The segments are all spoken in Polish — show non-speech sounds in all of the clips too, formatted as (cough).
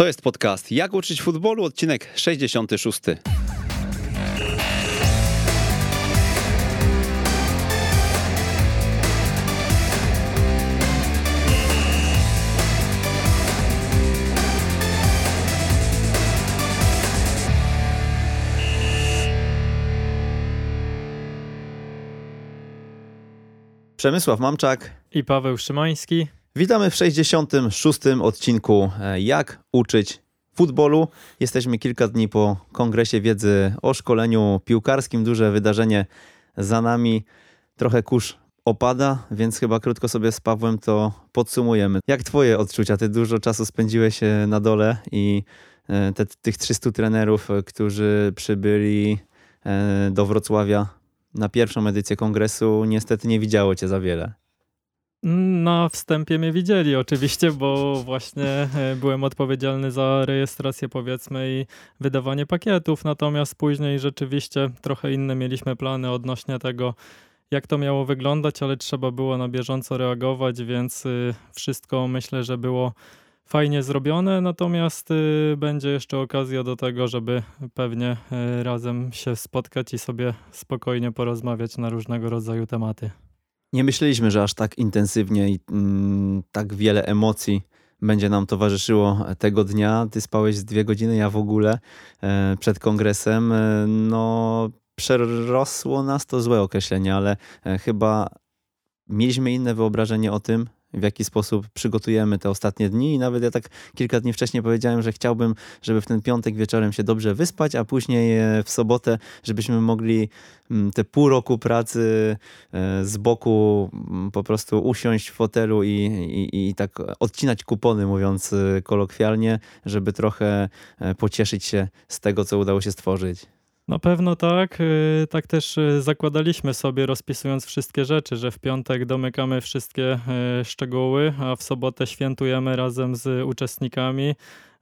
To jest podcast Jak uczyć futbolu, odcinek 66. Przemysław Mamczak i Paweł Szymański. Witamy w 66. odcinku e, Jak uczyć futbolu. Jesteśmy kilka dni po kongresie wiedzy o szkoleniu piłkarskim. Duże wydarzenie za nami. Trochę kurz opada, więc chyba krótko sobie z Pawłem to podsumujemy. Jak twoje odczucia? Ty dużo czasu spędziłeś e, na dole i e, te, tych 300 trenerów, którzy przybyli do Wrocławia na pierwszą edycję kongresu, niestety nie widziało cię za wiele. Na wstępie mnie widzieli oczywiście, bo właśnie e, byłem odpowiedzialny za rejestrację powiedzmy i wydawanie pakietów, natomiast później rzeczywiście trochę inne mieliśmy plany odnośnie tego, jak to miało wyglądać, ale trzeba było na bieżąco reagować, więc y, wszystko myślę, że było fajnie zrobione, natomiast y, będzie jeszcze okazja do tego, żeby pewnie y, razem się spotkać i sobie spokojnie porozmawiać na różnego rodzaju tematy. Nie myśleliśmy, że aż tak intensywnie i mm, tak wiele emocji będzie nam towarzyszyło tego dnia. Ty spałeś z dwie godziny, ja w ogóle e, przed kongresem. E, no, przerosło nas to złe określenie, ale e, chyba mieliśmy inne wyobrażenie o tym, w jaki sposób przygotujemy te ostatnie dni i nawet ja tak kilka dni wcześniej powiedziałem, że chciałbym, żeby w ten piątek wieczorem się dobrze wyspać, a później e, w sobotę, żebyśmy mogli mm, te pół roku pracy e, z boku mm, po prostu usiąść w fotelu i, i, i tak odcinać kupony, mówiąc e, kolokwialnie, żeby trochę pocieszyć się z tego, co udało się stworzyć. Na pewno tak. Y, tak też y, zakładaliśmy sobie, rozpisując wszystkie rzeczy, że w piątek domykamy wszystkie y, szczegóły, a w sobotę świętujemy razem z uczestnikami.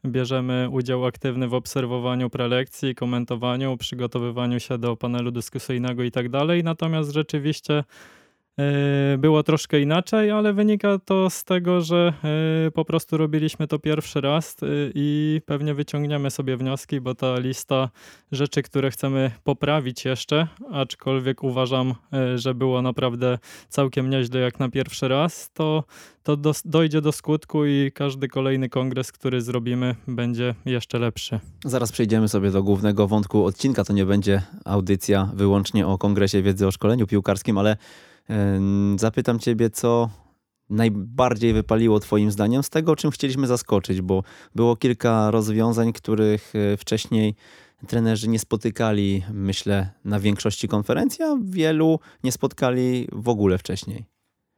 Bierzemy udział aktywny w obserwowaniu prelekcji, komentowaniu, przygotowywaniu się do panelu dyskusyjnego i tak. Natomiast rzeczywiście było troszkę inaczej, ale wynika to z tego, że e, po prostu robiliśmy to pierwszy raz e, i pewnie wyciągniemy sobie wnioski, bo ta lista rzeczy, które chcemy poprawić jeszcze, aczkolwiek uważam, że było naprawdę całkiem nieźle jak na pierwszy raz, to, to do, dojdzie do skutku i każdy kolejny kongres, który zrobimy, będzie jeszcze lepszy. Zaraz przejdziemy sobie do głównego wątku odcinka. To nie będzie audycja wyłącznie o kongresie wiedzy o szkoleniu piłkarskim, ale Zapytam Ciebie, co najbardziej wypaliło Twoim zdaniem z tego, czym chcieliśmy zaskoczyć, bo było kilka rozwiązań, których e, wcześniej trenerzy nie spotykali, myślę, na większości konferencji, a wielu nie spotkali w ogóle wcześniej.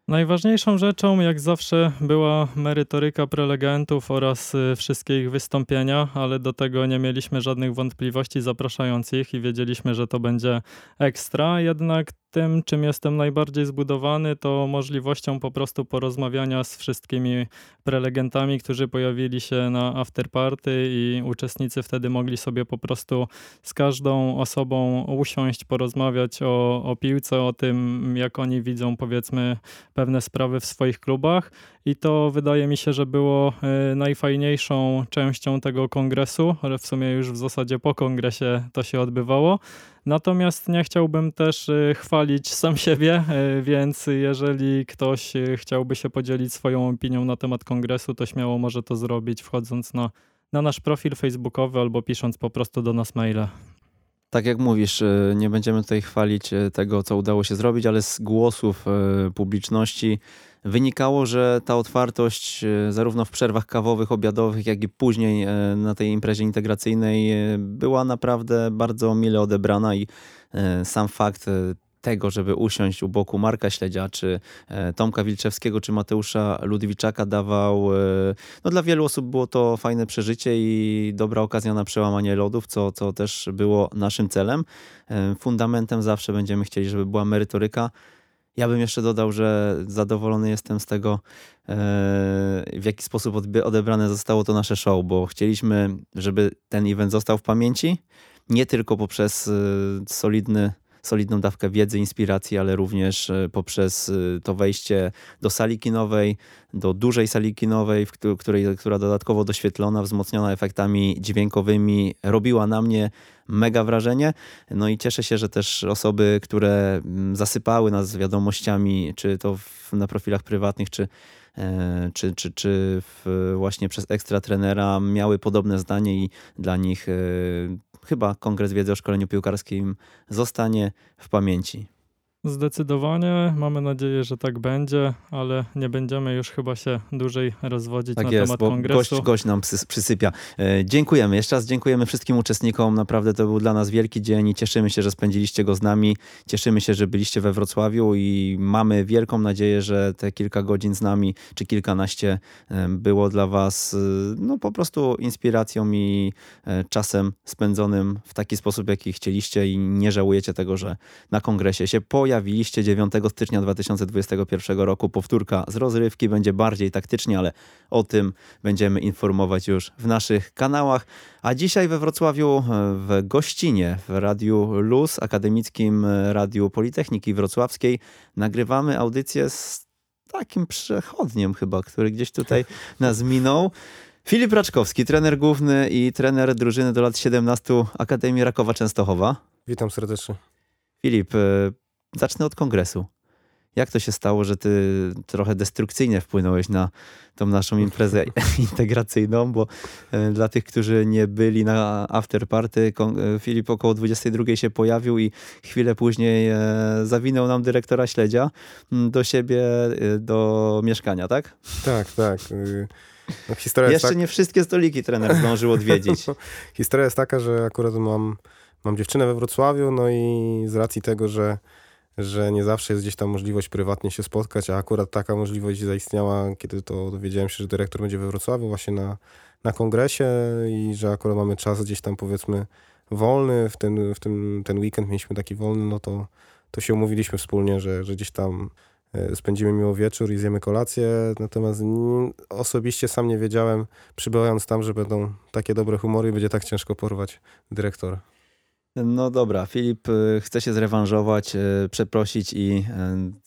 Najważniejszą rzeczą, jak zawsze, była merytoryka prelegentów oraz y, wszystkie ich wystąpienia, ale do tego nie mieliśmy żadnych wątpliwości zapraszając ich i wiedzieliśmy, że to będzie ekstra. Jednak tym, czym jestem najbardziej zbudowany, to możliwością po prostu porozmawiania z wszystkimi prelegentami, którzy pojawili się na afterparty i uczestnicy wtedy mogli sobie po prostu z każdą osobą usiąść, porozmawiać o, o piłce, o tym, jak oni widzą powiedzmy pewne sprawy w swoich klubach i to wydaje mi się, że było y, najfajniejszą częścią tego kongresu, ale w sumie już w zasadzie po kongresie to się odbywało. Natomiast nie chciałbym też y, chwalić sam siebie, y, więc jeżeli ktoś chciałby się podzielić swoją opinią na temat kongresu, to śmiało może to zrobić wchodząc na, na nasz profil facebookowy albo pisząc po prostu do nas maile. Tak jak mówisz, nie będziemy tutaj chwalić tego, co udało się zrobić, ale z głosów publiczności wynikało, że ta otwartość e, zarówno w przerwach kawowych, obiadowych, jak i później e, na tej imprezie integracyjnej e, była naprawdę bardzo mile odebrana i sam fakt tego, żeby usiąść u boku Marka Śledzia, czy Tomka Wilczewskiego, czy Mateusza Ludwiczaka dawał, no dla wielu osób było to fajne przeżycie i dobra okazja na przełamanie lodów, co, co też było naszym celem. Fundamentem zawsze będziemy chcieli, żeby była merytoryka, ja bym jeszcze dodał, że zadowolony jestem z tego, e, w jaki sposób odebrane zostało to nasze show, bo chcieliśmy, żeby ten event został w pamięci, nie tylko poprzez e, solidny solidną dawkę wiedzy, inspiracji, ale również poprzez to wejście do sali kinowej, do dużej sali kinowej, w której, która dodatkowo doświetlona, wzmocniona efektami dźwiękowymi, robiła na mnie mega wrażenie. No i cieszę się, że też osoby, które mm, zasypały nas wiadomościami, czy to w, na profilach prywatnych, czy e, czy, czy, czy właśnie przez ekstra trenera miały podobne zdanie i dla nich e, chyba Kongres Wiedzy o Szkoleniu Piłkarskim zostanie w pamięci. Zdecydowanie. Mamy nadzieję, że tak będzie, ale nie będziemy już chyba się dłużej rozwodzić tak na jest, temat bo kongresu. Gość, gość nam przysypia. E, dziękujemy. Jeszcze raz dziękujemy wszystkim uczestnikom. Naprawdę to był dla nas wielki dzień i cieszymy się, że spędziliście go z nami. Cieszymy się, że byliście we Wrocławiu i mamy wielką nadzieję, że te kilka godzin z nami, czy kilkanaście e, było dla was e, no po prostu inspiracją i czasem spędzonym w taki sposób, jaki chcieliście i nie żałujecie tego, że na kongresie się pojawiło pojawiliście 9 stycznia 2021 roku. Powtórka z rozrywki będzie bardziej taktycznie, ale o tym będziemy informować już w naszych kanałach. A dzisiaj we Wrocławiu w gościnie w Radiu Luz, akademickim Radiu Politechniki Wrocławskiej, nagrywamy audycję z takim przechodniem chyba, który gdzieś tutaj (laughs) nas minął. Filip Raczkowski, trener główny i trener drużyny do lat 17 Akademii Rakowa Częstochowa. Witam serdecznie. Filip, Zacznę od kongresu. Jak to się stało, że ty trochę destrukcyjnie wpłynąłeś na tą naszą imprezę (laughs) integracyjną, bo e, dla tych, którzy nie byli na afterparty, e, Filip około 22 się pojawił i chwilę później e, zawinął nam dyrektora śledzia do siebie, do mieszkania, tak? Tak, tak. Y, no, historia Jeszcze tak... nie wszystkie stoliki trener zdążył odwiedzić. (laughs) historia jest taka, że akurat mam, mam dziewczynę we Wrocławiu, no i z racji tego, że że nie zawsze jest gdzieś tam możliwość prywatnie się spotkać, a akurat taka możliwość zaistniała, kiedy to dowiedziałem się, że dyrektor będzie we Wrocławiu właśnie na, na kongresie i że akurat mamy czas gdzieś tam powiedzmy wolny, w ten, w ten, ten weekend mieliśmy taki wolny, no to, to się umówiliśmy wspólnie, że, że gdzieś tam e, spędzimy miło wieczór i zjemy kolację, natomiast osobiście sam nie wiedziałem, przybywając tam, że będą takie dobre humory i będzie tak ciężko porwać dyrektora. No dobra, Filip y, chce się zrewanżować, y, przeprosić i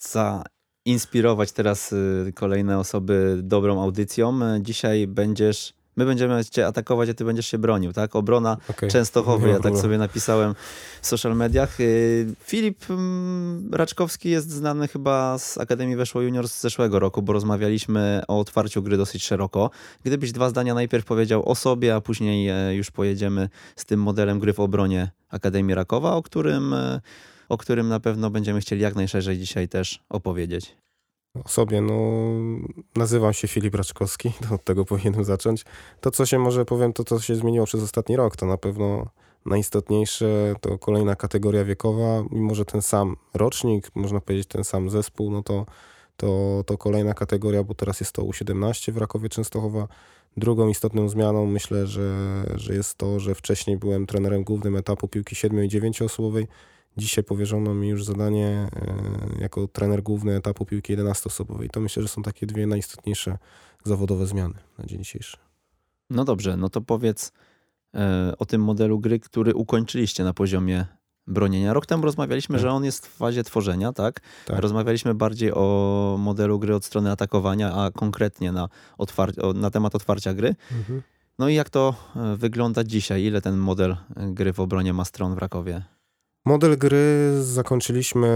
y, zainspirować teraz kolejne osoby dobrą audycją. Dzisiaj będziesz My będziemy cię atakować, a ty będziesz się bronił, tak? Obrona okay. Częstochowy, ja tak sobie napisałem w social mediach. Y, Filip mm, Raczkowski jest znany chyba z Akademii Weszło Junior z zeszłego roku, bo rozmawialiśmy o otwarciu gry dosyć szeroko. Gdybyś dwa zdania najpierw powiedział o sobie, a później e, już pojedziemy z tym modelem gry w obronie Akademii Rakowa, o którym, e, o którym na pewno będziemy chcieli jak najszerzej dzisiaj też opowiedzieć. O sobie, no nazywam się Filip Raczkowski, to (laughs) od tego powinienem zacząć. To, co się może powiem, to co się zmieniło przez ostatni rok, to na pewno najistotniejsze to kolejna kategoria wiekowa, mimo że ten sam rocznik, można powiedzieć ten sam zespół, no to, to, to kolejna kategoria, bo teraz jest to U17 w Rakowie Częstochowa. Drugą istotną zmianą myślę, że, że jest to, że wcześniej byłem trenerem głównym etapu piłki 7 i 9 osobowej, Dzisiaj powierzono mi już zadanie e, jako trener główny etapu piłki 11-osobowej. To myślę, że są takie dwie najistotniejsze zawodowe zmiany na dzień dzisiejszy. No dobrze, no to powiedz e, o tym modelu gry, który ukończyliście na poziomie bronienia. Rok temu rozmawialiśmy, tak. że on jest w fazie tworzenia, tak? tak? Rozmawialiśmy bardziej o modelu gry od strony atakowania, a konkretnie na, otwar- na temat otwarcia gry. Mhm. No i jak to e, wygląda dzisiaj? Ile ten model gry w obronie ma stron w Rakowie? Model gry zakończyliśmy,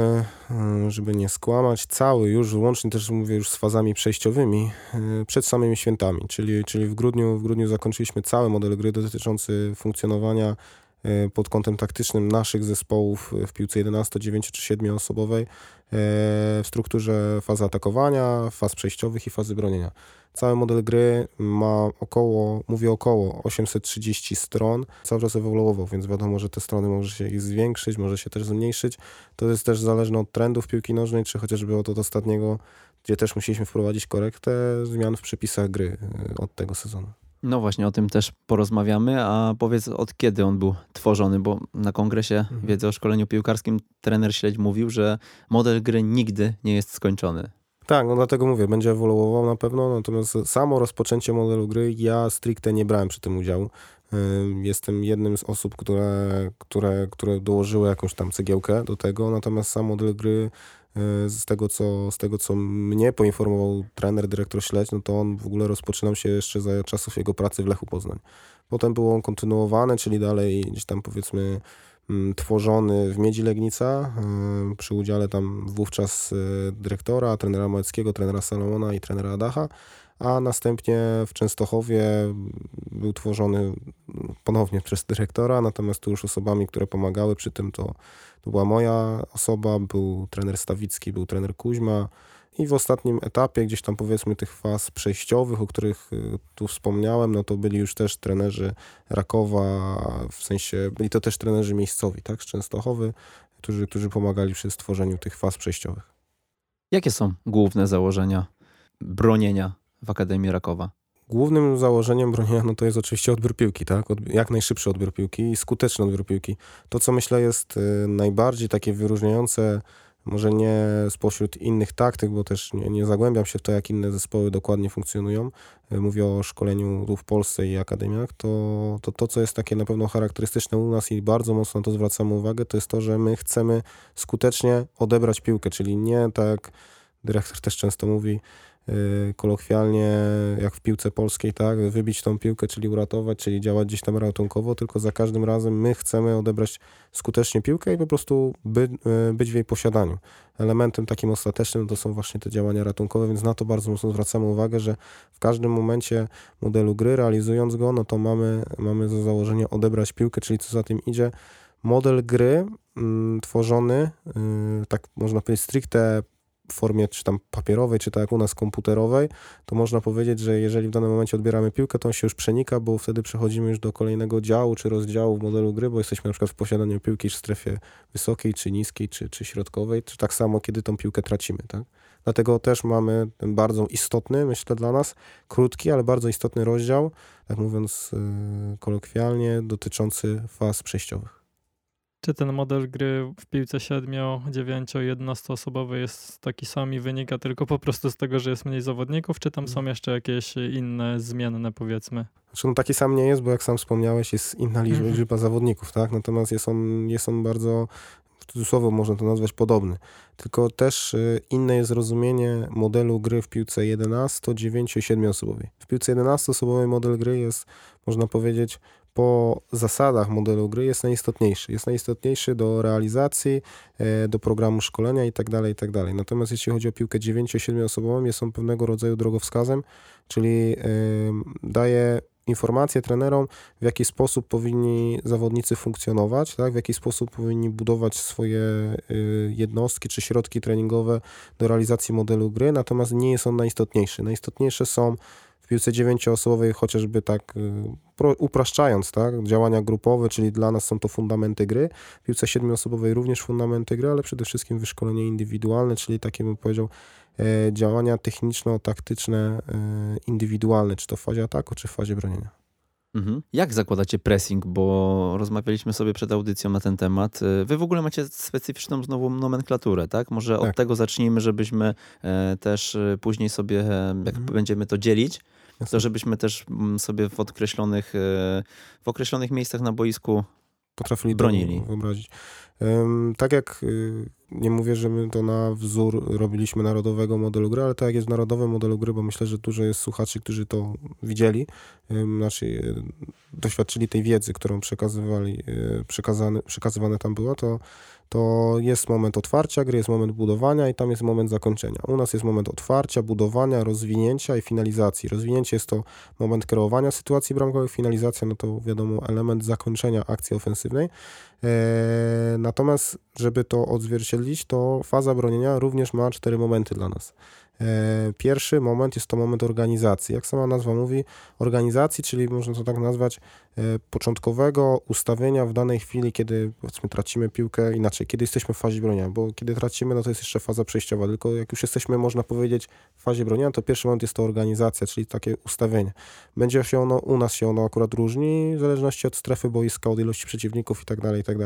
e, żeby nie skłamać, cały już, łącznie też mówię już z fazami przejściowymi, e, przed samymi świętami, czyli, czyli w, grudniu, w grudniu zakończyliśmy cały model gry dotyczący funkcjonowania pod kątem taktycznym naszych zespołów w piłce 11, 9 czy 7 osobowej w strukturze fazy atakowania, faz przejściowych i fazy bronienia. Cały model gry ma około, mówię około 830 stron, cały czas ewoluował, więc wiadomo, że te strony może się ich zwiększyć, może się też zmniejszyć. To jest też zależne od trendów piłki nożnej, czy chociażby od, od ostatniego, gdzie też musieliśmy wprowadzić korektę zmian w przepisach gry od tego sezonu. No właśnie, o tym też porozmawiamy, a powiedz od kiedy on był tworzony, bo na kongresie mhm. wiedzy o szkoleniu piłkarskim trener Śledź mówił, że model gry nigdy nie jest skończony. Tak, no dlatego mówię, będzie ewoluował na pewno, natomiast samo rozpoczęcie modelu gry ja stricte nie brałem przy tym udziału. Jestem jednym z osób, które, które, które dołożyły jakąś tam cegiełkę do tego, natomiast sam model gry z tego, co, z tego, co mnie poinformował trener, dyrektor Śledź, no to on w ogóle rozpoczynał się jeszcze za czasów jego pracy w Lechu Poznań. Potem był on kontynuowany, czyli dalej gdzieś tam powiedzmy mm, tworzony w Miedzi Legnica przy udziale tam wówczas dyrektora, trenera Małeckiego, trenera Salomona i trenera Adacha a następnie w Częstochowie był tworzony ponownie przez dyrektora, natomiast tu już osobami, które pomagały przy tym, to, to była moja osoba, był trener Stawicki, był trener Kuźma i w ostatnim etapie, gdzieś tam powiedzmy tych faz przejściowych, o których y, tu wspomniałem, no to byli już też trenerzy Rakowa, w sensie byli to też trenerzy miejscowi, tak, z Częstochowy, którzy, którzy pomagali przy stworzeniu tych faz przejściowych. Jakie są główne założenia bronienia w Akademii Rakowa? Głównym założeniem bronienia no to jest oczywiście odbiór piłki, tak? Jak najszybszy odbiór piłki i skuteczny odbiór piłki. To, co myślę jest y, najbardziej takie wyróżniające, może nie spośród innych taktyk, bo też nie, nie zagłębiam się w to, jak inne zespoły dokładnie funkcjonują. Y, mówię o szkoleniu tu w Polsce i akademiach. To, to to, co jest takie na pewno charakterystyczne u nas i bardzo mocno na to zwracamy uwagę, to jest to, że my chcemy skutecznie odebrać piłkę, czyli nie tak dyrektor też często mówi, kolokwialnie, jak w piłce polskiej, tak, wybić tą piłkę, czyli uratować, czyli działać gdzieś tam ratunkowo, tylko za każdym razem my chcemy odebrać skutecznie piłkę i po prostu by, y, być w jej posiadaniu. Elementem takim ostatecznym to są właśnie te działania ratunkowe, więc na to bardzo mocno zwracamy uwagę, że w każdym momencie modelu gry, realizując go, no to mamy, mamy za założenie odebrać piłkę, czyli co za tym idzie, model gry mm, tworzony, y, tak można powiedzieć stricte formie czy tam papierowej, czy tak jak u nas komputerowej, to można powiedzieć, że jeżeli w danym momencie odbieramy piłkę, to on się już przenika, bo wtedy przechodzimy już do kolejnego działu czy rozdziału w modelu gry, bo jesteśmy na przykład w posiadaniu piłki w strefie wysokiej, czy niskiej, czy, czy środkowej, czy tak samo, kiedy tą piłkę tracimy, tak? Dlatego też mamy ten bardzo istotny, myślę dla nas, krótki, ale bardzo istotny rozdział, tak mówiąc yy, kolokwialnie, dotyczący faz przejściowych. Czy ten model gry w piłce 7, 9, 11 osobowej jest taki sam i wynika tylko po prostu z tego, że jest mniej zawodników, czy tam są mm. jeszcze jakieś inne zmienne powiedzmy? Znaczy, no taki sam nie jest, bo jak sam wspomniałeś, jest inna liczba, mhm. liczba zawodników, tak? Natomiast jest on, jest on bardzo w cudzysłowie można to nazwać podobny. Tylko też y, inne jest rozumienie modelu gry w piłce 11, 9 i 7 osobowej. W piłce 11 osobowej model gry jest, można powiedzieć, po zasadach modelu gry jest najistotniejszy. Jest najistotniejszy do realizacji, e, do programu szkolenia itd., tak itd. Tak Natomiast jeśli chodzi o piłkę 9-7 osobową, jest on pewnego rodzaju drogowskazem, czyli daje informacje trenerom, w jaki sposób powinni zawodnicy funkcjonować, tak? w jaki sposób powinni budować swoje y, jednostki czy środki treningowe do realizacji modelu gry, natomiast nie jest on najistotniejszy. Najistotniejsze są piłce dziewięcioosobowej chociażby tak y, upraszczając, tak, działania grupowe, czyli dla nas są to fundamenty gry. W piłce siedmioosobowej również fundamenty gry, ale przede wszystkim wyszkolenie indywidualne, czyli takie bym powiedział e, działania techniczno-taktyczne e, indywidualne, czy to w fazie ataku, czy w fazie bronienia. Mhm. Jak zakładacie pressing? Bo rozmawialiśmy sobie przed audycją na ten temat. E, wy w ogóle macie specyficzną znowu nomenklaturę, tak? Może tak. od tego zacznijmy, żebyśmy też później sobie, jak mhm. będziemy to dzielić, to żebyśmy też mm, sobie w określonych, e, w określonych miejscach na boisku potrafili bronili. wyobrazić. Tak jak y, nie mówię, że my to na wzór robiliśmy narodowego modelu gry, ale tak jak jest w narodowym modelu gry, bo myślę, że dużo jest słuchaczy, którzy to widzieli, znaczy doświadczyli tej wiedzy, którą przekazywali, y, przekazane, przekazywane tam było, to to jest moment otwarcia gry, jest moment budowania i tam jest moment zakończenia. U nas jest moment otwarcia, budowania, rozwinięcia i finalizacji. Rozwinięcie jest to moment kreowania sytuacji bramkowej, finalizacja no to wiadomo element zakończenia akcji ofensywnej. Eee, natomiast, żeby to odzwierciedlić, to faza bronienia również ma cztery momenty dla nas. E, pierwszy moment jest to moment organizacji. Jak sama nazwa mówi, organizacji, czyli można to tak nazwać, e, początkowego ustawienia w danej chwili, kiedy powiedzmy tracimy piłkę, inaczej, kiedy jesteśmy w fazie bronienia, bo kiedy tracimy, no to jest jeszcze faza przejściowa, tylko jak już jesteśmy, można powiedzieć, w fazie bronienia, to pierwszy moment jest to organizacja, czyli takie ustawienie. Będzie się ono, u nas się ono akurat różni, w zależności od strefy boiska, od ilości przeciwników i tak dalej, i tak.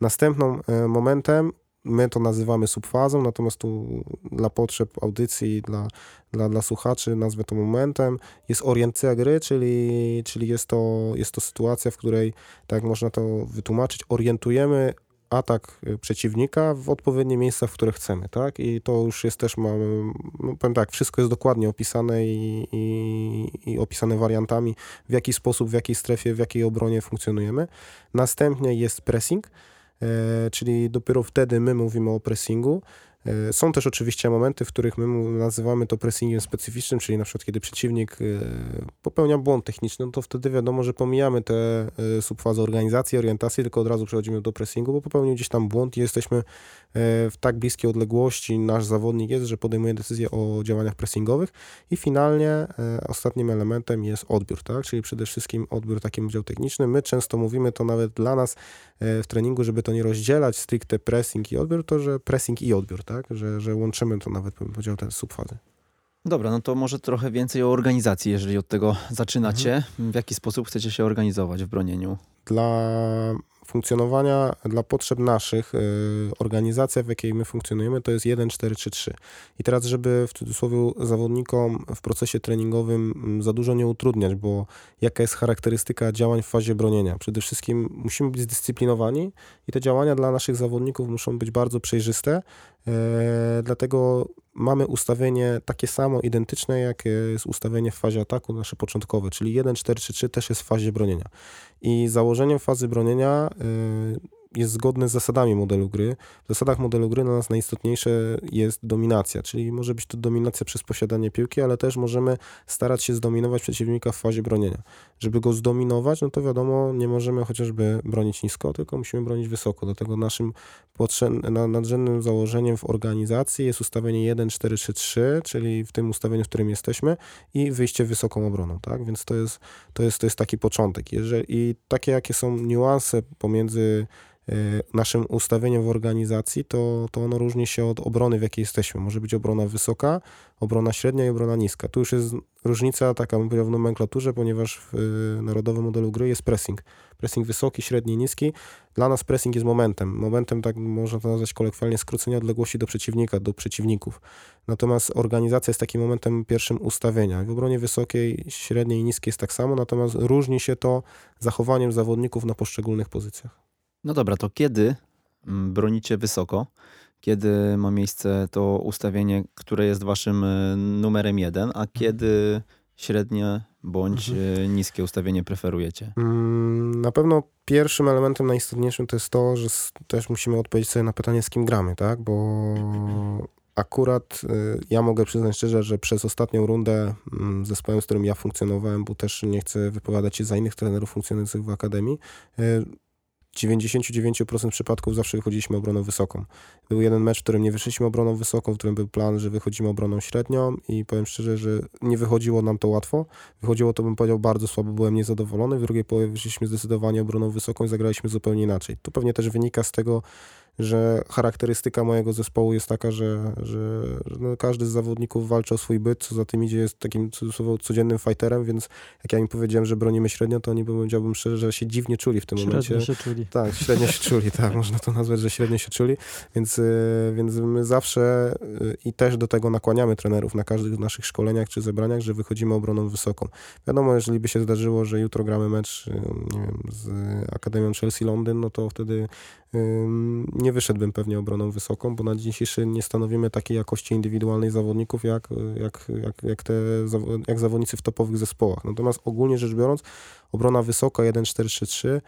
Następnym e, momentem my to nazywamy subfazą, natomiast tu dla potrzeb audycji, dla, dla, dla słuchaczy nazwę to momentem. Jest orientacja gry, czyli, czyli jest, to, jest to sytuacja, w której, tak można to wytłumaczyć, orientujemy atak y, przeciwnika w odpowiednie miejsca, w które chcemy, tak? I to już jest też, mamy, no powiem tak, wszystko jest dokładnie opisane i, i, i, opisane wariantami, w jaki sposób, w jakiej strefie, w jakiej obronie funkcjonujemy. Następnie jest pressing, czyli dopiero wtedy my mówimy o pressingu. E, są też oczywiście momenty, w których my nazywamy to pressingiem specyficznym, czyli na przykład kiedy przeciwnik e, popełnia błąd techniczny, no to wtedy wiadomo, że pomijamy tę e, subfazę organizacji, orientacji, tylko od razu przechodzimy do pressingu, bo popełnił gdzieś tam błąd i jesteśmy w tak bliskiej odległości, nasz zawodnik jest, że podejmuje decyzję o działaniach pressingowych i finalnie ostatnim elementem jest odbiór, tak? czyli przede wszystkim odbiór takim udział techniczny. My często mówimy to nawet dla nas w treningu, żeby to nie rozdzielać stricte pressing i odbiór, to że pressing i odbiór, tak? Że, że łączymy to nawet, bym powiedział, te subfazy. Dobra, no to może trochę więcej o organizacji, jeżeli od tego zaczynacie. Mhm. W jaki sposób chcecie się organizować w bronieniu? Dla funkcjonowania dla potrzeb naszych, y, organizacja, w jakiej my funkcjonujemy, to jest 1, 4, 3, 3. I teraz, żeby w cudzysłowie zawodnikom w procesie treningowym mm, za dużo nie utrudniać, bo jaka jest charakterystyka działań w fazie bronienia? Przede wszystkim musimy być zdyscyplinowani i te działania dla naszych zawodników muszą być bardzo przejrzyste, dlatego mamy ustawienie takie samo, identyczne, jak jest ustawienie w fazie ataku, nasze początkowe, czyli 1, 4, 3, 3 też jest w fazie bronienia. I założeniem fazy bronienia y, jest zgodne z zasadami modelu gry. W zasadach modelu gry dla nas najistotniejsze jest dominacja, czyli może być to dominacja przez posiadanie piłki, ale też możemy starać się zdominować przeciwnika w fazie bronienia. Żeby go zdominować, no to wiadomo, nie możemy chociażby bronić nisko, tylko musimy bronić wysoko. Dlatego naszym nadrzędnym założeniem w organizacji jest ustawienie 1-4-3-3, czyli w tym ustawieniu, w którym jesteśmy i wyjście wysoką obroną, tak? Więc to jest, to jest, to jest taki początek. Jeżeli, I takie, jakie są niuanse pomiędzy naszym ustawieniem w organizacji, to, to ono różni się od obrony, w jakiej jesteśmy. Może być obrona wysoka, obrona średnia i obrona niska. Tu już jest różnica taka, bym powiedział, w nomenklaturze, ponieważ w y, narodowym modelu gry jest pressing. Pressing wysoki, średni, niski. Dla nas pressing jest momentem. Momentem, tak można to nazwać kolokwialnie, skrócenia odległości do przeciwnika, do przeciwników. Natomiast organizacja jest takim momentem pierwszym ustawienia. W obronie wysokiej, średniej i niskiej jest tak samo, natomiast różni się to zachowaniem zawodników na poszczególnych pozycjach. No dobra, to kiedy mm, bronicie wysoko? Kiedy ma miejsce to ustawienie, które jest waszym e, numerem jeden, a mhm. kiedy średnie bądź mhm. E, niskie ustawienie preferujecie? Mm, na pewno pierwszym elementem najistotniejszym to jest to, że też musimy odpowiedzieć sobie na pytanie, z kim gramy, tak? Bo akurat e, ja mogę przyznać szczerze, że przez ostatnią rundę mm, zespołem, z którym ja funkcjonowałem, bo też nie chcę wypowiadać się za innych trenerów funkcjonujących w akademii, 99% przypadków zawsze wychodziliśmy obroną wysoką. Był jeden mecz, w którym nie wyszliśmy obroną wysoką, w którym był plan, że wychodzimy obroną średnią i powiem szczerze, że nie wychodziło nam to łatwo. Wychodziło to, bym powiedział, bardzo słabo, byłem niezadowolony. W drugiej połowie wyszliśmy zdecydowanie obroną wysoką i zagraliśmy zupełnie inaczej. To pewnie też wynika z tego, że charakterystyka mojego zespołu jest taka, że, że, że no każdy z zawodników walczy o swój byt, co za tym idzie jest takim codziennym fighterem, więc jak ja im powiedziałem, że bronimy średnio, to oni powiedziałbym szczerze, że się dziwnie czuli w tym średnio momencie. Średnio się czuli. Tak, średnio się czuli, (laughs) tak, można to nazwać, że średnio się czuli, więc, y, więc my zawsze y, i też do tego nakłaniamy trenerów na każdych naszych szkoleniach czy zebraniach, że wychodzimy obroną wysoką. Wiadomo, jeżeli by się zdarzyło, że jutro gramy mecz, nie wiem, z Akademią Chelsea Londyn, no to wtedy nie wyszedłbym pewnie obroną wysoką, bo na dzisiejszy nie stanowimy takiej jakości indywidualnej zawodników, jak, jak, jak, jak, te, jak zawodnicy w topowych zespołach. Natomiast ogólnie rzecz biorąc, obrona wysoka 1-4-3-3,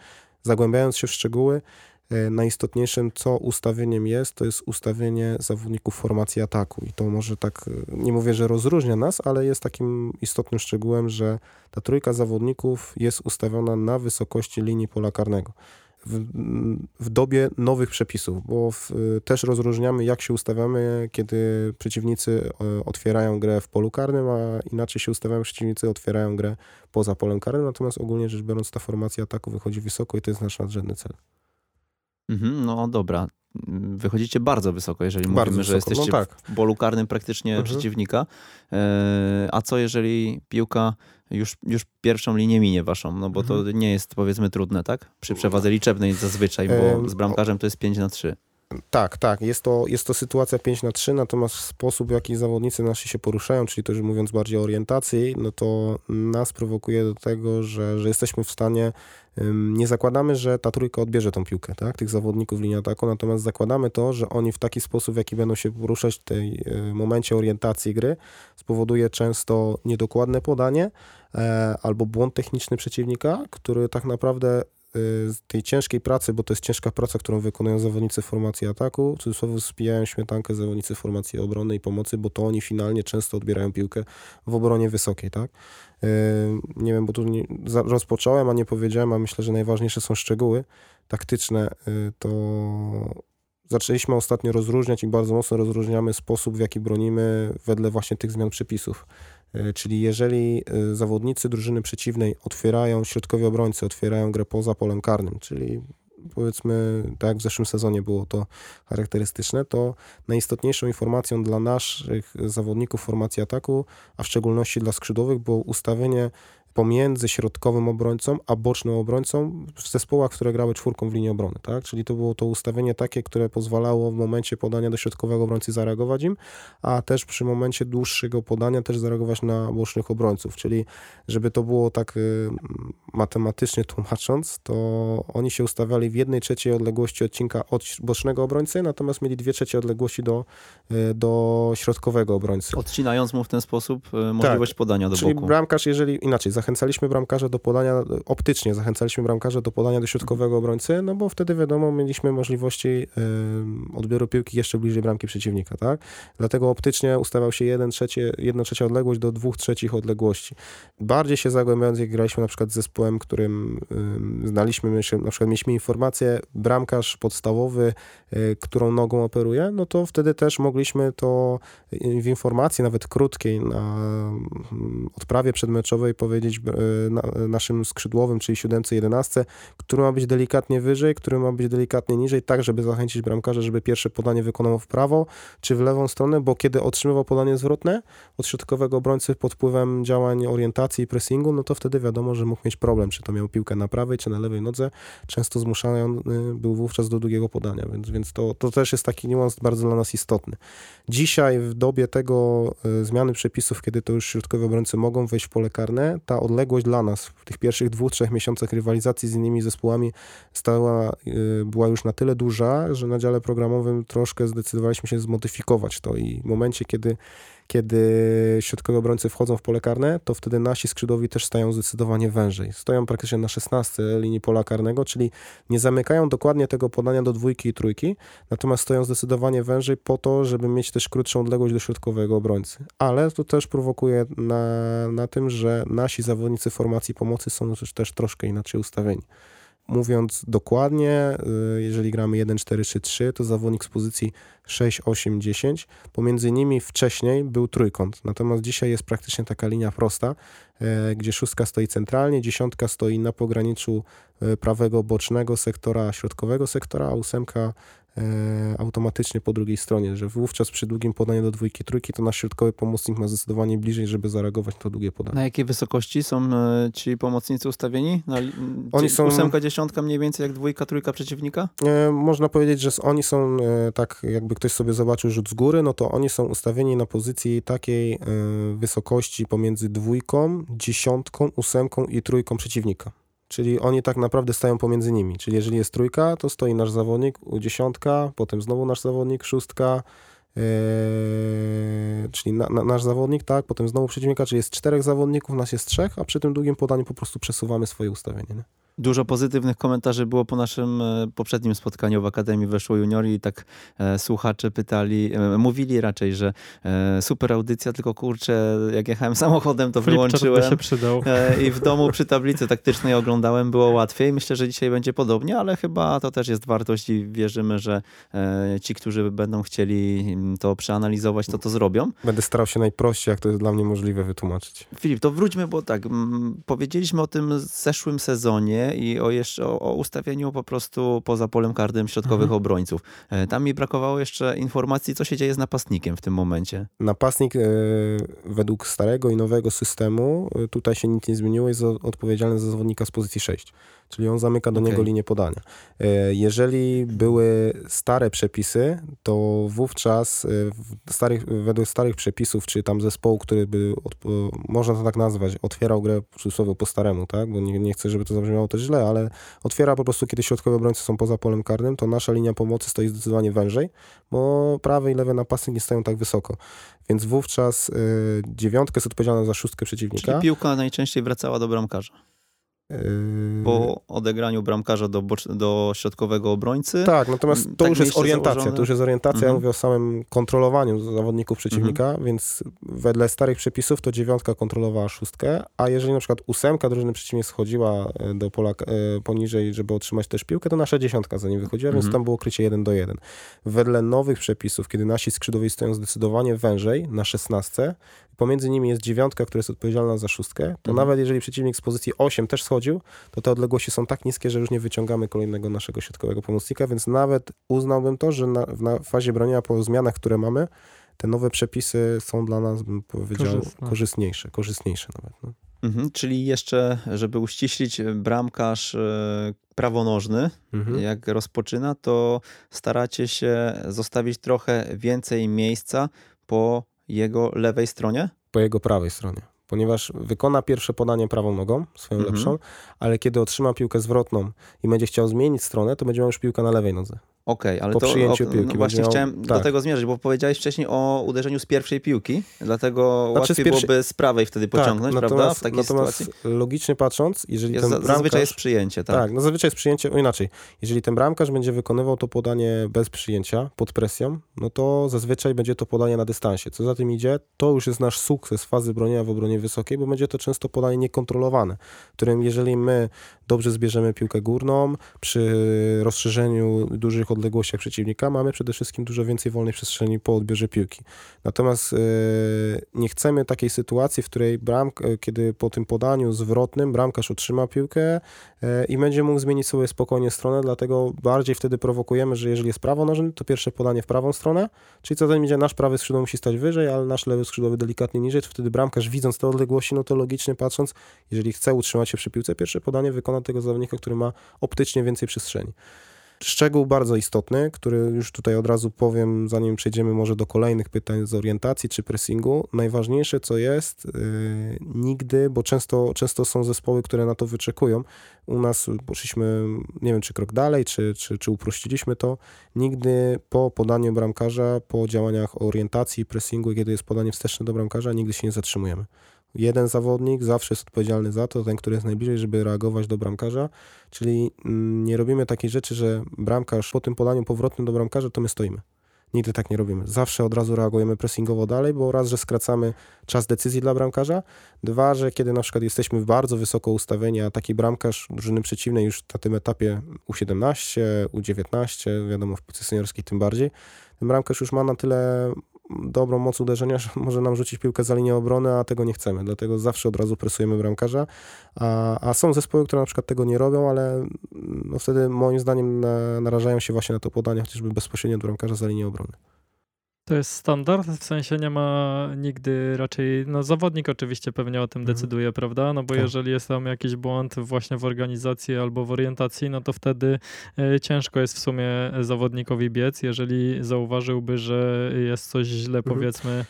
zagłębiając się w szczegóły, e, najistotniejszym, co ustawieniem jest, to jest ustawienie zawodników formacji ataku. I to może tak, e, nie mówię, że rozróżnia nas, ale jest takim istotnym szczegółem, że ta trójka zawodników jest ustawiona na wysokości linii pola karnego w, w dobie nowych przepisów, bo w, też rozróżniamy, jak się ustawiamy, kiedy przeciwnicy e, otwierają grę w polu karnym, a inaczej się ustawiają przeciwnicy, otwierają grę poza polem karnym, natomiast ogólnie rzecz biorąc ta formacja ataku wychodzi wysoko i to jest nasz nadrzędny cel. Mhm, no dobra, wychodzicie bardzo wysoko, jeżeli bardzo mówimy, wysoko. że jesteście no tak. w polu karnym praktycznie mhm. przeciwnika. E, a co jeżeli piłka już, już pierwszą linię minie waszą, no bo mhm. to nie jest powiedzmy trudne, tak? Przy przewadze liczebnej zazwyczaj, bo z bramkarzem to jest 5 na 3. Tak, tak. Jest to, jest to sytuacja 5 na 3, natomiast sposób, w jaki zawodnicy nasi się poruszają, czyli to już mówiąc bardziej o orientacji, no to nas prowokuje do tego, że, że jesteśmy w stanie nie zakładamy, że ta trójka odbierze tą piłkę, tak, tych zawodników linii ataku, natomiast zakładamy to, że oni w taki sposób, w jaki będą się poruszać w tej e, momencie orientacji gry, spowoduje często niedokładne podanie e, albo błąd techniczny przeciwnika, który tak naprawdę z tej ciężkiej pracy, bo to jest ciężka praca, którą wykonują zawodnicy formacji ataku, w cudzysłowie spijają śmietankę zawodnicy formacji obrony i pomocy, bo to oni finalnie często odbierają piłkę w obronie wysokiej, tak? E, nie wiem, bo tu nie, rozpocząłem, a nie powiedziałem, a myślę, że najważniejsze są szczegóły taktyczne, e, to zaczęliśmy ostatnio rozróżniać i bardzo mocno rozróżniamy sposób, w jaki bronimy wedle właśnie tych zmian przepisów. E, czyli jeżeli e, zawodnicy drużyny przeciwnej otwierają, środkowi obrońcy otwierają grę poza polem karnym, czyli powiedzmy, tak jak w zeszłym sezonie było to charakterystyczne, to najistotniejszą informacją dla naszych zawodników formacji ataku, a w szczególności dla skrzydłowych, było ustawienie pomiędzy środkowym obrońcą a bocznym obrońcą w zespołach, które grały czwórką w linii obrony, tak? Czyli to było to ustawienie takie, które pozwalało w momencie podania do środkowego obrońcy zareagować im, a też przy momencie dłuższego podania też zareagować na bocznych obrońców, czyli żeby to było tak y, matematycznie tłumacząc, to oni się ustawiali w jednej trzeciej odległości odcinka od bocznego obrońcy, natomiast mieli dwie trzecie odległości do, y, do środkowego obrońcy. Odcinając mu w ten sposób y, możliwość tak, podania do czyli boku. Czyli bramkarz, jeżeli inaczej, zachęcaliśmy bramkarza do podania, optycznie zachęcaliśmy bramkarza do podania do środkowego obrońcy, no bo wtedy wiadomo, mieliśmy możliwości odbioru piłki jeszcze bliżej bramki przeciwnika, tak? Dlatego optycznie ustawiał się 1 trzecie, 1 trzecia odległość do 2 trzecich odległości. Bardziej się zagłębiając, jak graliśmy na przykład z zespołem, którym znaliśmy, na przykład mieliśmy informację, bramkarz podstawowy, y, którą nogą operuje, no to wtedy też mogliśmy to w informacji, nawet krótkiej, na odprawie przedmeczowej powiedzieć, E, naszym skrzydłowym, czyli siódemce, jedenastce, który ma być delikatnie wyżej, który ma być delikatnie niżej, tak żeby zachęcić bramkarza, żeby pierwsze podanie wykonał w prawo czy w lewą stronę, bo kiedy otrzymywał podanie zwrotne od środkowego obrońcy pod wpływem działań orientacji i pressingu, no to wtedy wiadomo, że mógł mieć problem, czy to miał piłkę na prawej, czy na lewej nodze. Często zmuszany był wówczas do długiego podania, więc, więc to, to też jest taki niuans bardzo dla nas istotny. Dzisiaj w dobie tego y, zmiany przepisów, kiedy to już środkowi obrońcy mogą wejść w pole karne, ta odległość dla nas. W tych pierwszych dwóch, trzech miesiącach rywalizacji z innymi zespołami stała, y, była już na tyle duża, że na dziale programowym troszkę zdecydowaliśmy się zmodyfikować to. I w momencie, kiedy kiedy środkowi obrońcy wchodzą w pole karne, to wtedy nasi skrzydłowi też stają zdecydowanie wężej. Stoją praktycznie na 16 linii pola karnego, czyli nie zamykają dokładnie tego podania do dwójki i trójki, natomiast stoją zdecydowanie wężej po to, żeby mieć też krótszą odległość do środkowego obrońcy. Ale to też prowokuje na, na tym, że nasi zawodnicy formacji pomocy są też, też troszkę inaczej ustawieni. Mówiąc dokładnie, y, jeżeli gramy 1, 4, 3, 3, to zawodnik z pozycji 6, 8, 10. Pomiędzy nimi wcześniej był trójkąt, natomiast dzisiaj jest praktycznie taka linia prosta, e, gdzie szóstka stoi centralnie, dziesiątka stoi na pograniczu e, prawego bocznego sektora, środkowego sektora, a ósemka automatycznie po drugiej stronie, że wówczas przy długim podaniu do dwójki, trójki to nasz środkowy pomocnik ma zdecydowanie bliżej, żeby zareagować na to długie podanie. Na jakiej wysokości są e, ci pomocnicy ustawieni? Na, oni są... Ósemka, dziesiątka mniej więcej jak dwójka, trójka przeciwnika? E, można powiedzieć, że oni są e, tak, jakby ktoś sobie zobaczył rzut z góry, no to oni są ustawieni na pozycji takiej e, wysokości pomiędzy dwójką, dziesiątką, ósemką i trójką przeciwnika. Czyli oni tak naprawdę stają pomiędzy nimi. Czyli jeżeli jest trójka, to stoi nasz zawodnik, u dziesiątka, potem znowu nasz zawodnik, szóstka, yy, czyli na, na, nasz zawodnik, tak, potem znowu przeciwnika, czyli jest czterech zawodników, nas jest trzech, a przy tym długim podaniu po prostu przesuwamy swoje ustawienie. Nie? Dużo pozytywnych komentarzy było po naszym e, poprzednim spotkaniu w Akademii Weszło Juniori i tak e, słuchacze pytali, e, mówili raczej, że e, super audycja, tylko kurczę, jak jechałem (laughs) samochodem, to wyłączyłem się przydał. E, i w domu przy tablicy taktycznej oglądałem, było łatwiej. Myślę, że dzisiaj będzie podobnie, ale chyba to też jest wartość i wierzymy, że e, ci, którzy będą chcieli to przeanalizować, to to zrobią. Będę starał się najprościej, jak to jest dla mnie możliwe, wytłumaczyć. Filip, to wróćmy, bo tak, powiedzieliśmy o tym zeszłym sezonie, i o jeszcze o, o ustawieniu po prostu poza polem karnym środkowych Mhm. obrońców. E, Tam mi brakowało jeszcze informacji, co się dzieje z napastnikiem w tym momencie. Napastnik e, według starego i nowego systemu, e, tutaj się nic nie zmieniło, jest odpowiedzialny za zawodnika z pozycji 6. Czyli on zamyka do Okej. niego linię podania. Jeżeli były stare przepisy, to wówczas starych, według starych przepisów, czy tam zespołu, który by, można to tak nazwać, otwierał grę cudzysłowie po staremu, tak? Bo nie, nie chcę, żeby to zabrzmiało też źle, ale otwiera po prostu, kiedy środkowe obrońcy są poza polem karnym, to nasza linia pomocy stoi zdecydowanie wężej, bo prawy i lewy napastnik nie stoją tak wysoko. Więc wówczas y, dziewiątka jest odpowiedzialna za szóstkę przeciwnika. Czyli piłka najczęściej wracała do bramkarza. Y, Po odegraniu bramkarza do, do środkowego obrońcy. Tak, natomiast to tak już jest orientacja. założone? To już jest orientacja, ja Mhm. mówię o samym kontrolowaniu zawodników przeciwnika, Mhm. więc wedle starych przepisów to dziewiątka kontrolowała szóstkę, a jeżeli na przykład ósemka drużyny przeciwnie schodziła e, do pola e, poniżej, żeby otrzymać też piłkę, to nasza dziesiątka za nim wychodziła, więc Mhm. tam było krycie 1 do 1. Wedle nowych przepisów, kiedy nasi skrzydłowi stoją zdecydowanie wężej na szesnastce, pomiędzy nimi jest dziewiątka, która jest odpowiedzialna za szóstkę, to Mhm. nawet jeżeli przeciwnik z pozycji 8 też schodził, to te odległości są tak niskie, że już nie wyciągamy kolejnego naszego środkowego pomocnika, więc nawet uznałbym to, że na, w na fazie bronienia po zmianach, które mamy, te nowe przepisy są dla nas, bym powiedział, Korzystne. korzystniejsze, korzystniejsze nawet. No. Mhm, czyli jeszcze, żeby uściślić, bramkarz e, prawonożny, Mhm. jak rozpoczyna, to staracie się zostawić trochę więcej miejsca po jego lewej stronie? Po jego prawej stronie. Ponieważ wykona pierwsze podanie prawą nogą, swoją Mhm. lepszą, ale kiedy otrzyma piłkę zwrotną i będzie chciał zmienić stronę, to będzie miał już piłkę na lewej nodze. Okej, ale Po to przyjęciu o, piłki no właśnie miał- chciałem do tak. tego zmierzyć, bo powiedziałeś wcześniej o uderzeniu z pierwszej piłki, dlatego Znaczy łatwiej pierwszej- byłoby z prawej wtedy pociągnąć, tak, prawda? natomiast, W takiej natomiast sytuacji. logicznie patrząc, jeżeli Jest, ten bramkarz... Zazwyczaj jest przyjęcie, tak. Tak, no zazwyczaj jest przyjęcie, o inaczej, jeżeli ten bramkarz będzie wykonywał to podanie bez przyjęcia, pod presją, no to zazwyczaj będzie to podanie na dystansie. Co za tym idzie, to już jest nasz sukces fazy bronienia w obronie wysokiej, bo będzie to często podanie niekontrolowane, którym jeżeli my dobrze zbierzemy piłkę górną, przy rozszerzeniu dużych odległościach przeciwnika, mamy przede wszystkim dużo więcej wolnej przestrzeni po odbiorze piłki. Natomiast e, nie chcemy takiej sytuacji, w której bramk, e, kiedy po tym podaniu zwrotnym bramkarz otrzyma piłkę e, i będzie mógł zmienić sobie spokojnie stronę, dlatego bardziej wtedy prowokujemy, że jeżeli jest prawonożny, to pierwsze podanie w prawą stronę, czyli co za tym nasz prawy skrzydło musi stać wyżej, ale nasz lewy skrzydłowy delikatnie niżej, to wtedy bramkarz widząc te odległości, no to logicznie patrząc, jeżeli chce utrzymać się przy piłce, pierwsze podanie wykona tego zawodnika, który ma optycznie więcej przestrzeni. Szczegół bardzo istotny, który już tutaj od razu powiem, zanim przejdziemy może do kolejnych pytań z orientacji czy pressingu. Najważniejsze co jest, yy, nigdy, bo często, często są zespoły, które na to wyczekują. U nas poszliśmy, nie wiem czy krok dalej, czy, czy, czy uprościliśmy to. Nigdy po podaniu bramkarza, po działaniach orientacji i pressingu, kiedy jest podanie wsteczne do bramkarza, nigdy się nie zatrzymujemy. Jeden zawodnik zawsze jest odpowiedzialny za to, ten, który jest najbliżej, żeby reagować do bramkarza. Czyli mm, nie robimy takiej rzeczy, że bramkarz po tym podaniu powrotnym do bramkarza, to my stoimy. Nigdy tak nie robimy. Zawsze od razu reagujemy pressingowo dalej, bo raz, że skracamy czas decyzji dla bramkarza, dwa, że kiedy na przykład jesteśmy bardzo wysoko ustawieni, a taki bramkarz drużyny przeciwnej już na tym etapie U17, U19, wiadomo w piłce seniorskiej tym bardziej, ten bramkarz już ma na tyle dobrą moc uderzenia, (laughs) że może nam rzucić piłkę za linię obrony, a tego nie chcemy. Dlatego zawsze od razu presujemy bramkarza. A, a są zespoły, które na przykład tego nie robią, ale no wtedy moim zdaniem na, narażają się właśnie na to podanie, chociażby bezpośrednio do bramkarza za linię obrony. To jest standard, w sensie nie ma nigdy raczej, no zawodnik oczywiście pewnie o tym Mhm. decyduje, prawda? No bo Tak. jeżeli jest tam jakiś błąd właśnie w organizacji albo w orientacji, no to wtedy e, ciężko jest w sumie zawodnikowi biec, jeżeli zauważyłby, że jest coś źle Mhm. powiedzmy e,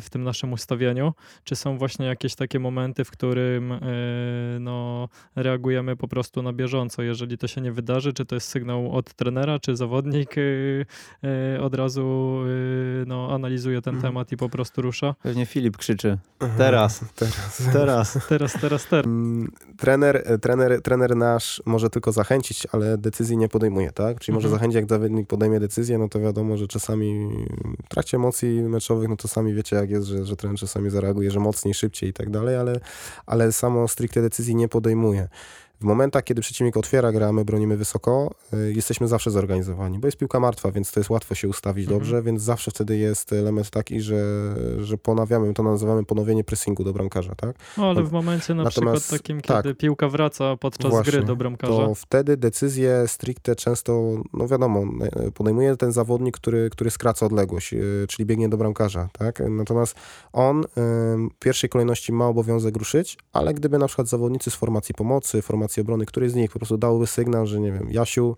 w tym naszym ustawieniu. Czy są właśnie jakieś takie momenty, w którym e, no, reagujemy po prostu na bieżąco, jeżeli to się nie wydarzy, czy to jest sygnał od trenera, czy zawodnik od razu no, analizuje ten Mhm. temat i po prostu rusza. Pewnie Filip krzyczy. Teraz. (laughs) Teraz. Teraz. Teraz, teraz, teraz. Mm, Trener, e, trener, trener nasz może tylko zachęcić, ale decyzji nie podejmuje, tak? Czyli może Mhm. zachęcić, jak zawodnik podejmie decyzję, no to wiadomo, że czasami w trakcie emocji meczowych, no to sami wiecie, jak jest, że, że trener czasami zareaguje, że mocniej, szybciej i tak dalej, ale, ale samo stricte decyzji nie podejmuje. W momentach, kiedy przeciwnik otwiera grę, a my bronimy wysoko, y, jesteśmy zawsze zorganizowani, bo jest piłka martwa, więc to jest łatwo się ustawić Mhm. dobrze, więc zawsze wtedy jest element taki, że, że ponawiamy, to nazywamy ponowienie pressingu do bramkarza, tak? No, ale w momencie na natomiast przykład takim, tak. kiedy piłka wraca podczas Właśnie, gry do bramkarza. To wtedy decyzję stricte często, no wiadomo, e, podejmuje ten zawodnik, który, który skraca odległość, e, czyli biegnie do bramkarza, tak? Natomiast on w pierwszej kolejności ma obowiązek ruszyć, ale gdyby na przykład zawodnicy z formacji pomocy, formacji obrony, któryś z nich po prostu dałby sygnał, że nie wiem, Jasiu,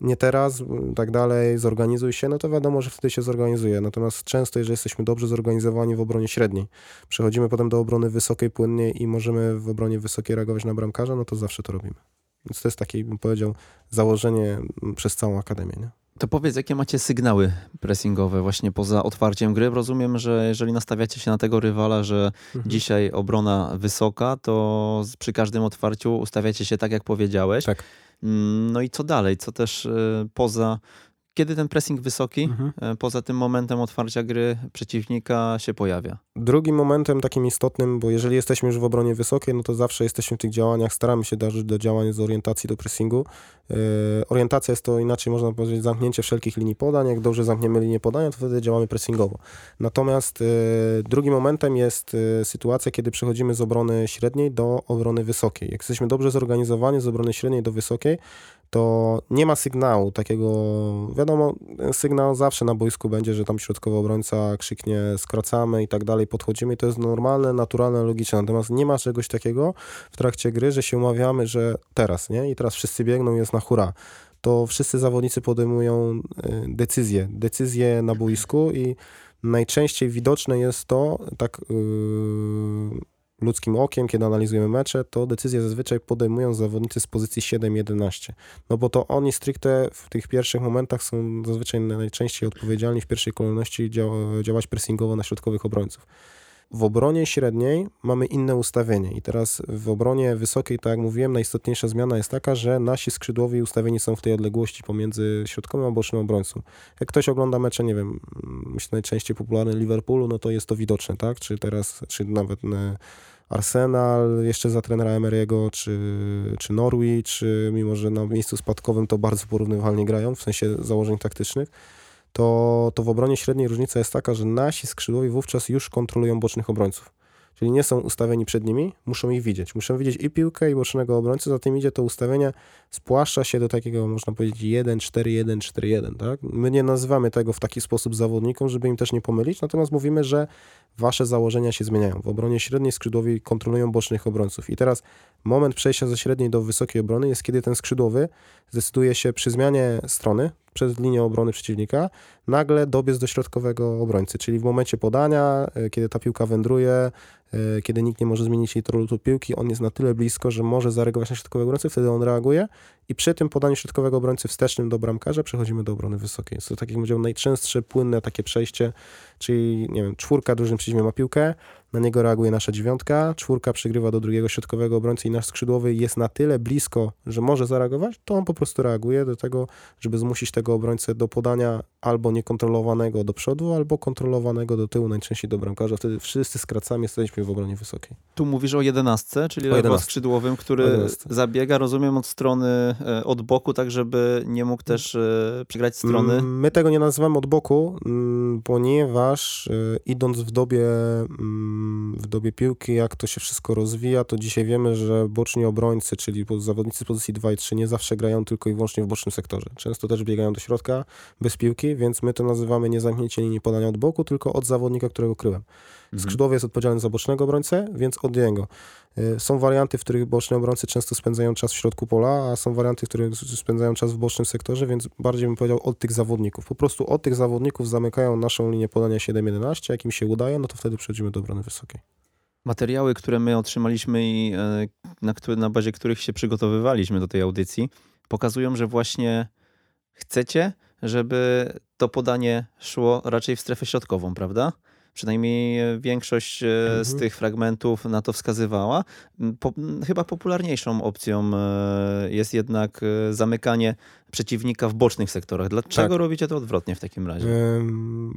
nie teraz, tak dalej, zorganizuj się, no to wiadomo, że wtedy się zorganizuje. Natomiast często, jeżeli jesteśmy dobrze zorganizowani w obronie średniej, przechodzimy potem do obrony wysokiej płynnie i możemy w obronie wysokiej reagować na bramkarza, no to zawsze to robimy. Więc to jest takie, bym powiedział, założenie przez całą akademię. Nie? To powiedz, jakie macie sygnały pressingowe właśnie poza otwarciem gry? Rozumiem, że jeżeli nastawiacie się na tego rywala, że Mhm. dzisiaj obrona wysoka, to przy każdym otwarciu ustawiacie się tak, jak powiedziałeś. Tak. Mm, No i co dalej? Co też e, poza... Kiedy ten pressing wysoki, Mhm. e, poza tym momentem otwarcia gry przeciwnika się pojawia? Drugim momentem takim istotnym, bo jeżeli jesteśmy już w obronie wysokiej, no to zawsze jesteśmy w tych działaniach, staramy się dążyć do działań z orientacji do pressingu. Yy, orientacja jest to inaczej można powiedzieć zamknięcie wszelkich linii podań. Jak dobrze zamkniemy linię podania, to wtedy działamy pressingowo. Natomiast yy, drugim momentem jest yy, sytuacja, kiedy przechodzimy z obrony średniej do obrony wysokiej. Jak jesteśmy dobrze zorganizowani z obrony średniej do wysokiej, to nie ma sygnału takiego, wiadomo, sygnał zawsze na boisku będzie, że tam środkowy obrońca krzyknie skracamy i tak dalej, podchodzimy i to jest normalne, naturalne, logiczne. Natomiast nie ma czegoś takiego w trakcie gry, że się umawiamy, że teraz, nie? I teraz wszyscy biegną, jest na hura. To wszyscy zawodnicy podejmują y, decyzje, decyzje na boisku i najczęściej widoczne jest to, tak yy, ludzkim okiem, kiedy analizujemy mecze, to decyzje zazwyczaj podejmują zawodnicy z pozycji 7-11. No bo to oni stricte w tych pierwszych momentach są zazwyczaj najczęściej odpowiedzialni w pierwszej kolejności dział- działać pressingowo na środkowych obrońców. W obronie średniej mamy inne ustawienie i teraz w obronie wysokiej, tak jak mówiłem, najistotniejsza zmiana jest taka, że nasi skrzydłowi ustawieni są w tej odległości pomiędzy środkowym a bocznym obrońcą. Jak ktoś ogląda mecze, nie wiem, myślę najczęściej popularny Liverpoolu, no to jest to widoczne, tak? Czy teraz, czy nawet e, Arsenal jeszcze za trenera Emery'ego, czy, czy Norwich, mimo, że na miejscu spadkowym to bardzo porównywalnie grają, w sensie założeń taktycznych, to, to w obronie średniej różnica jest taka, że nasi skrzydłowi wówczas już kontrolują bocznych obrońców. Czyli nie są ustawieni przed nimi, muszą ich widzieć. Muszą widzieć i piłkę, i bocznego obrońcę, za tym idzie to ustawienie, spłaszcza się do takiego, można powiedzieć, 1-4-1-4-1, tak? My nie nazywamy tego w taki sposób zawodnikom, żeby im też nie pomylić, natomiast mówimy, że wasze założenia się zmieniają. W obronie średniej skrzydłowi kontrolują bocznych obrońców. I teraz moment przejścia ze średniej do wysokiej obrony jest, kiedy ten skrzydłowy zdecyduje się przy zmianie strony, przez linię obrony przeciwnika, nagle dobiec do środkowego obrońcy, czyli w momencie podania, e, kiedy ta piłka wędruje, e, kiedy nikt nie może zmienić jej lotu piłki, on jest na tyle blisko, że może zareagować na środkowego obrońcę, wtedy on reaguje i przy tym podaniu środkowego obrońcy wstecznym do bramkarza przechodzimy do obrony wysokiej. Jest to tak jak powiedział najczęstsze, płynne takie przejście, czyli nie wiem, czwórka drużyn przeciwnie ma piłkę, na niego reaguje nasza dziewiątka, czwórka przegrywa do drugiego środkowego obrońcy i nasz skrzydłowy jest na tyle blisko, że może zareagować, to on po prostu reaguje do tego, żeby zmusić tego obrońcę do podania albo niekontrolowanego do przodu, albo kontrolowanego do tyłu, najczęściej do bramkarza. Wtedy wszyscy skracamy, jesteśmy w obronie wysokiej. Tu mówisz o jedenastce, czyli O 11. skrzydłowym, który 11. zabiega, rozumiem, od strony, e, od boku, tak żeby nie mógł też e, przegrać strony. Mm, My tego nie nazywamy od boku, mm, ponieważ y, idąc w dobie, mm, w dobie piłki, jak to się wszystko rozwija, to dzisiaj wiemy, że boczni obrońcy, czyli zawodnicy z pozycji 2 i 3 nie zawsze grają tylko i wyłącznie w bocznym sektorze. Często też biegają do środka bez piłki, więc my to nazywamy nie zamknięcie linii podania od boku, tylko od zawodnika, którego kryłem. Mhm. Skrzydłowy jest odpowiedzialny za bocznego obrońcę, więc od niego. Y, Są warianty, w których boczni obrońcy często spędzają czas w środku pola, a są warianty, w których spędzają czas w bocznym sektorze, więc bardziej bym powiedział od tych zawodników. Po prostu od tych zawodników zamykają naszą linię podania 7-11, jak im się udaje, no to wtedy przechodzimy do obrony wysokiej. Materiały, które my otrzymaliśmy i e, na, które, na bazie których się przygotowywaliśmy do tej audycji, pokazują, że właśnie chcecie, żeby to podanie szło raczej w strefę środkową, prawda? Przynajmniej e, większość e, z Mhm. tych fragmentów na to wskazywała. M, Po, m, chyba popularniejszą opcją e, jest jednak zamykanie przeciwnika w bocznych sektorach. Dlaczego Tak. robicie to odwrotnie w takim razie?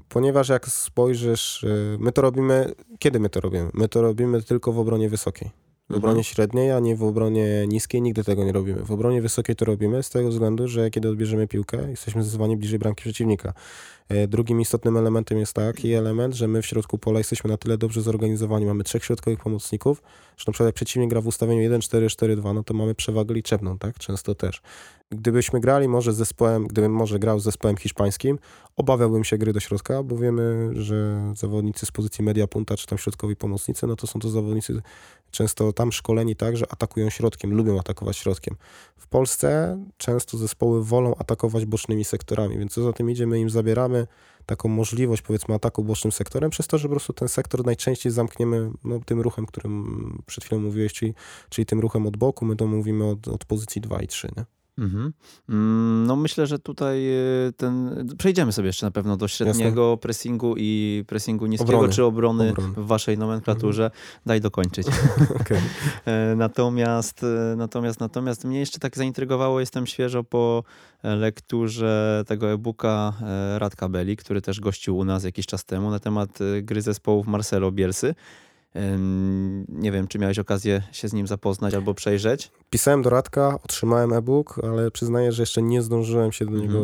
Ponieważ jak spojrzysz, my to robimy, kiedy my to robimy? My to robimy tylko w obronie wysokiej. W obronie średniej, a nie w obronie niskiej nigdy tego nie robimy. W obronie wysokiej to robimy z tego względu, że kiedy odbierzemy piłkę, jesteśmy zdecydowanie bliżej bramki przeciwnika. E, drugim istotnym elementem jest taki element, że my w środku pola jesteśmy na tyle dobrze zorganizowani. Mamy trzech środkowych pomocników, że na przykład jak przeciwnik gra w ustawieniu 1-4-4-2, no to mamy przewagę liczebną, tak? Często też. Gdybyśmy grali może z zespołem, gdybym może grał z zespołem hiszpańskim, obawiałbym się gry do środka, bo wiemy, że zawodnicy z pozycji media punta, czy tam środkowi pomocnicy, no to są to zawodnicy często tam szkoleni tak, że atakują środkiem, lubią atakować środkiem. W Polsce często zespoły wolą atakować bocznymi sektorami, więc co za tym idzie, my im zabieramy taką możliwość powiedzmy ataku bocznym sektorem, przez to, że po prostu ten sektor najczęściej zamkniemy no, tym ruchem, którym przed chwilą mówiłeś, czyli, czyli tym ruchem od boku, my to mówimy od, od pozycji 2 i 3. Nie? Mhm. Mm, no myślę, że tutaj y, ten. Przejdziemy sobie jeszcze na pewno do średniego Jasne. pressingu i pressingu niskiego obrony. czy obrony, obrony, w waszej nomenklaturze. Mhm. Daj dokończyć. (laughs) okay. E, natomiast, e, natomiast, natomiast mnie jeszcze tak zaintrygowało, jestem świeżo po lekturze tego e-booka e, Radka Belli, który też gościł u nas jakiś czas temu na temat gry zespołów Marcelo Bielsy. Nie wiem, czy miałeś okazję się z nim zapoznać albo przejrzeć? Pisałem do Radka, otrzymałem e-book, ale przyznaję, że jeszcze nie zdążyłem się do mhm. niego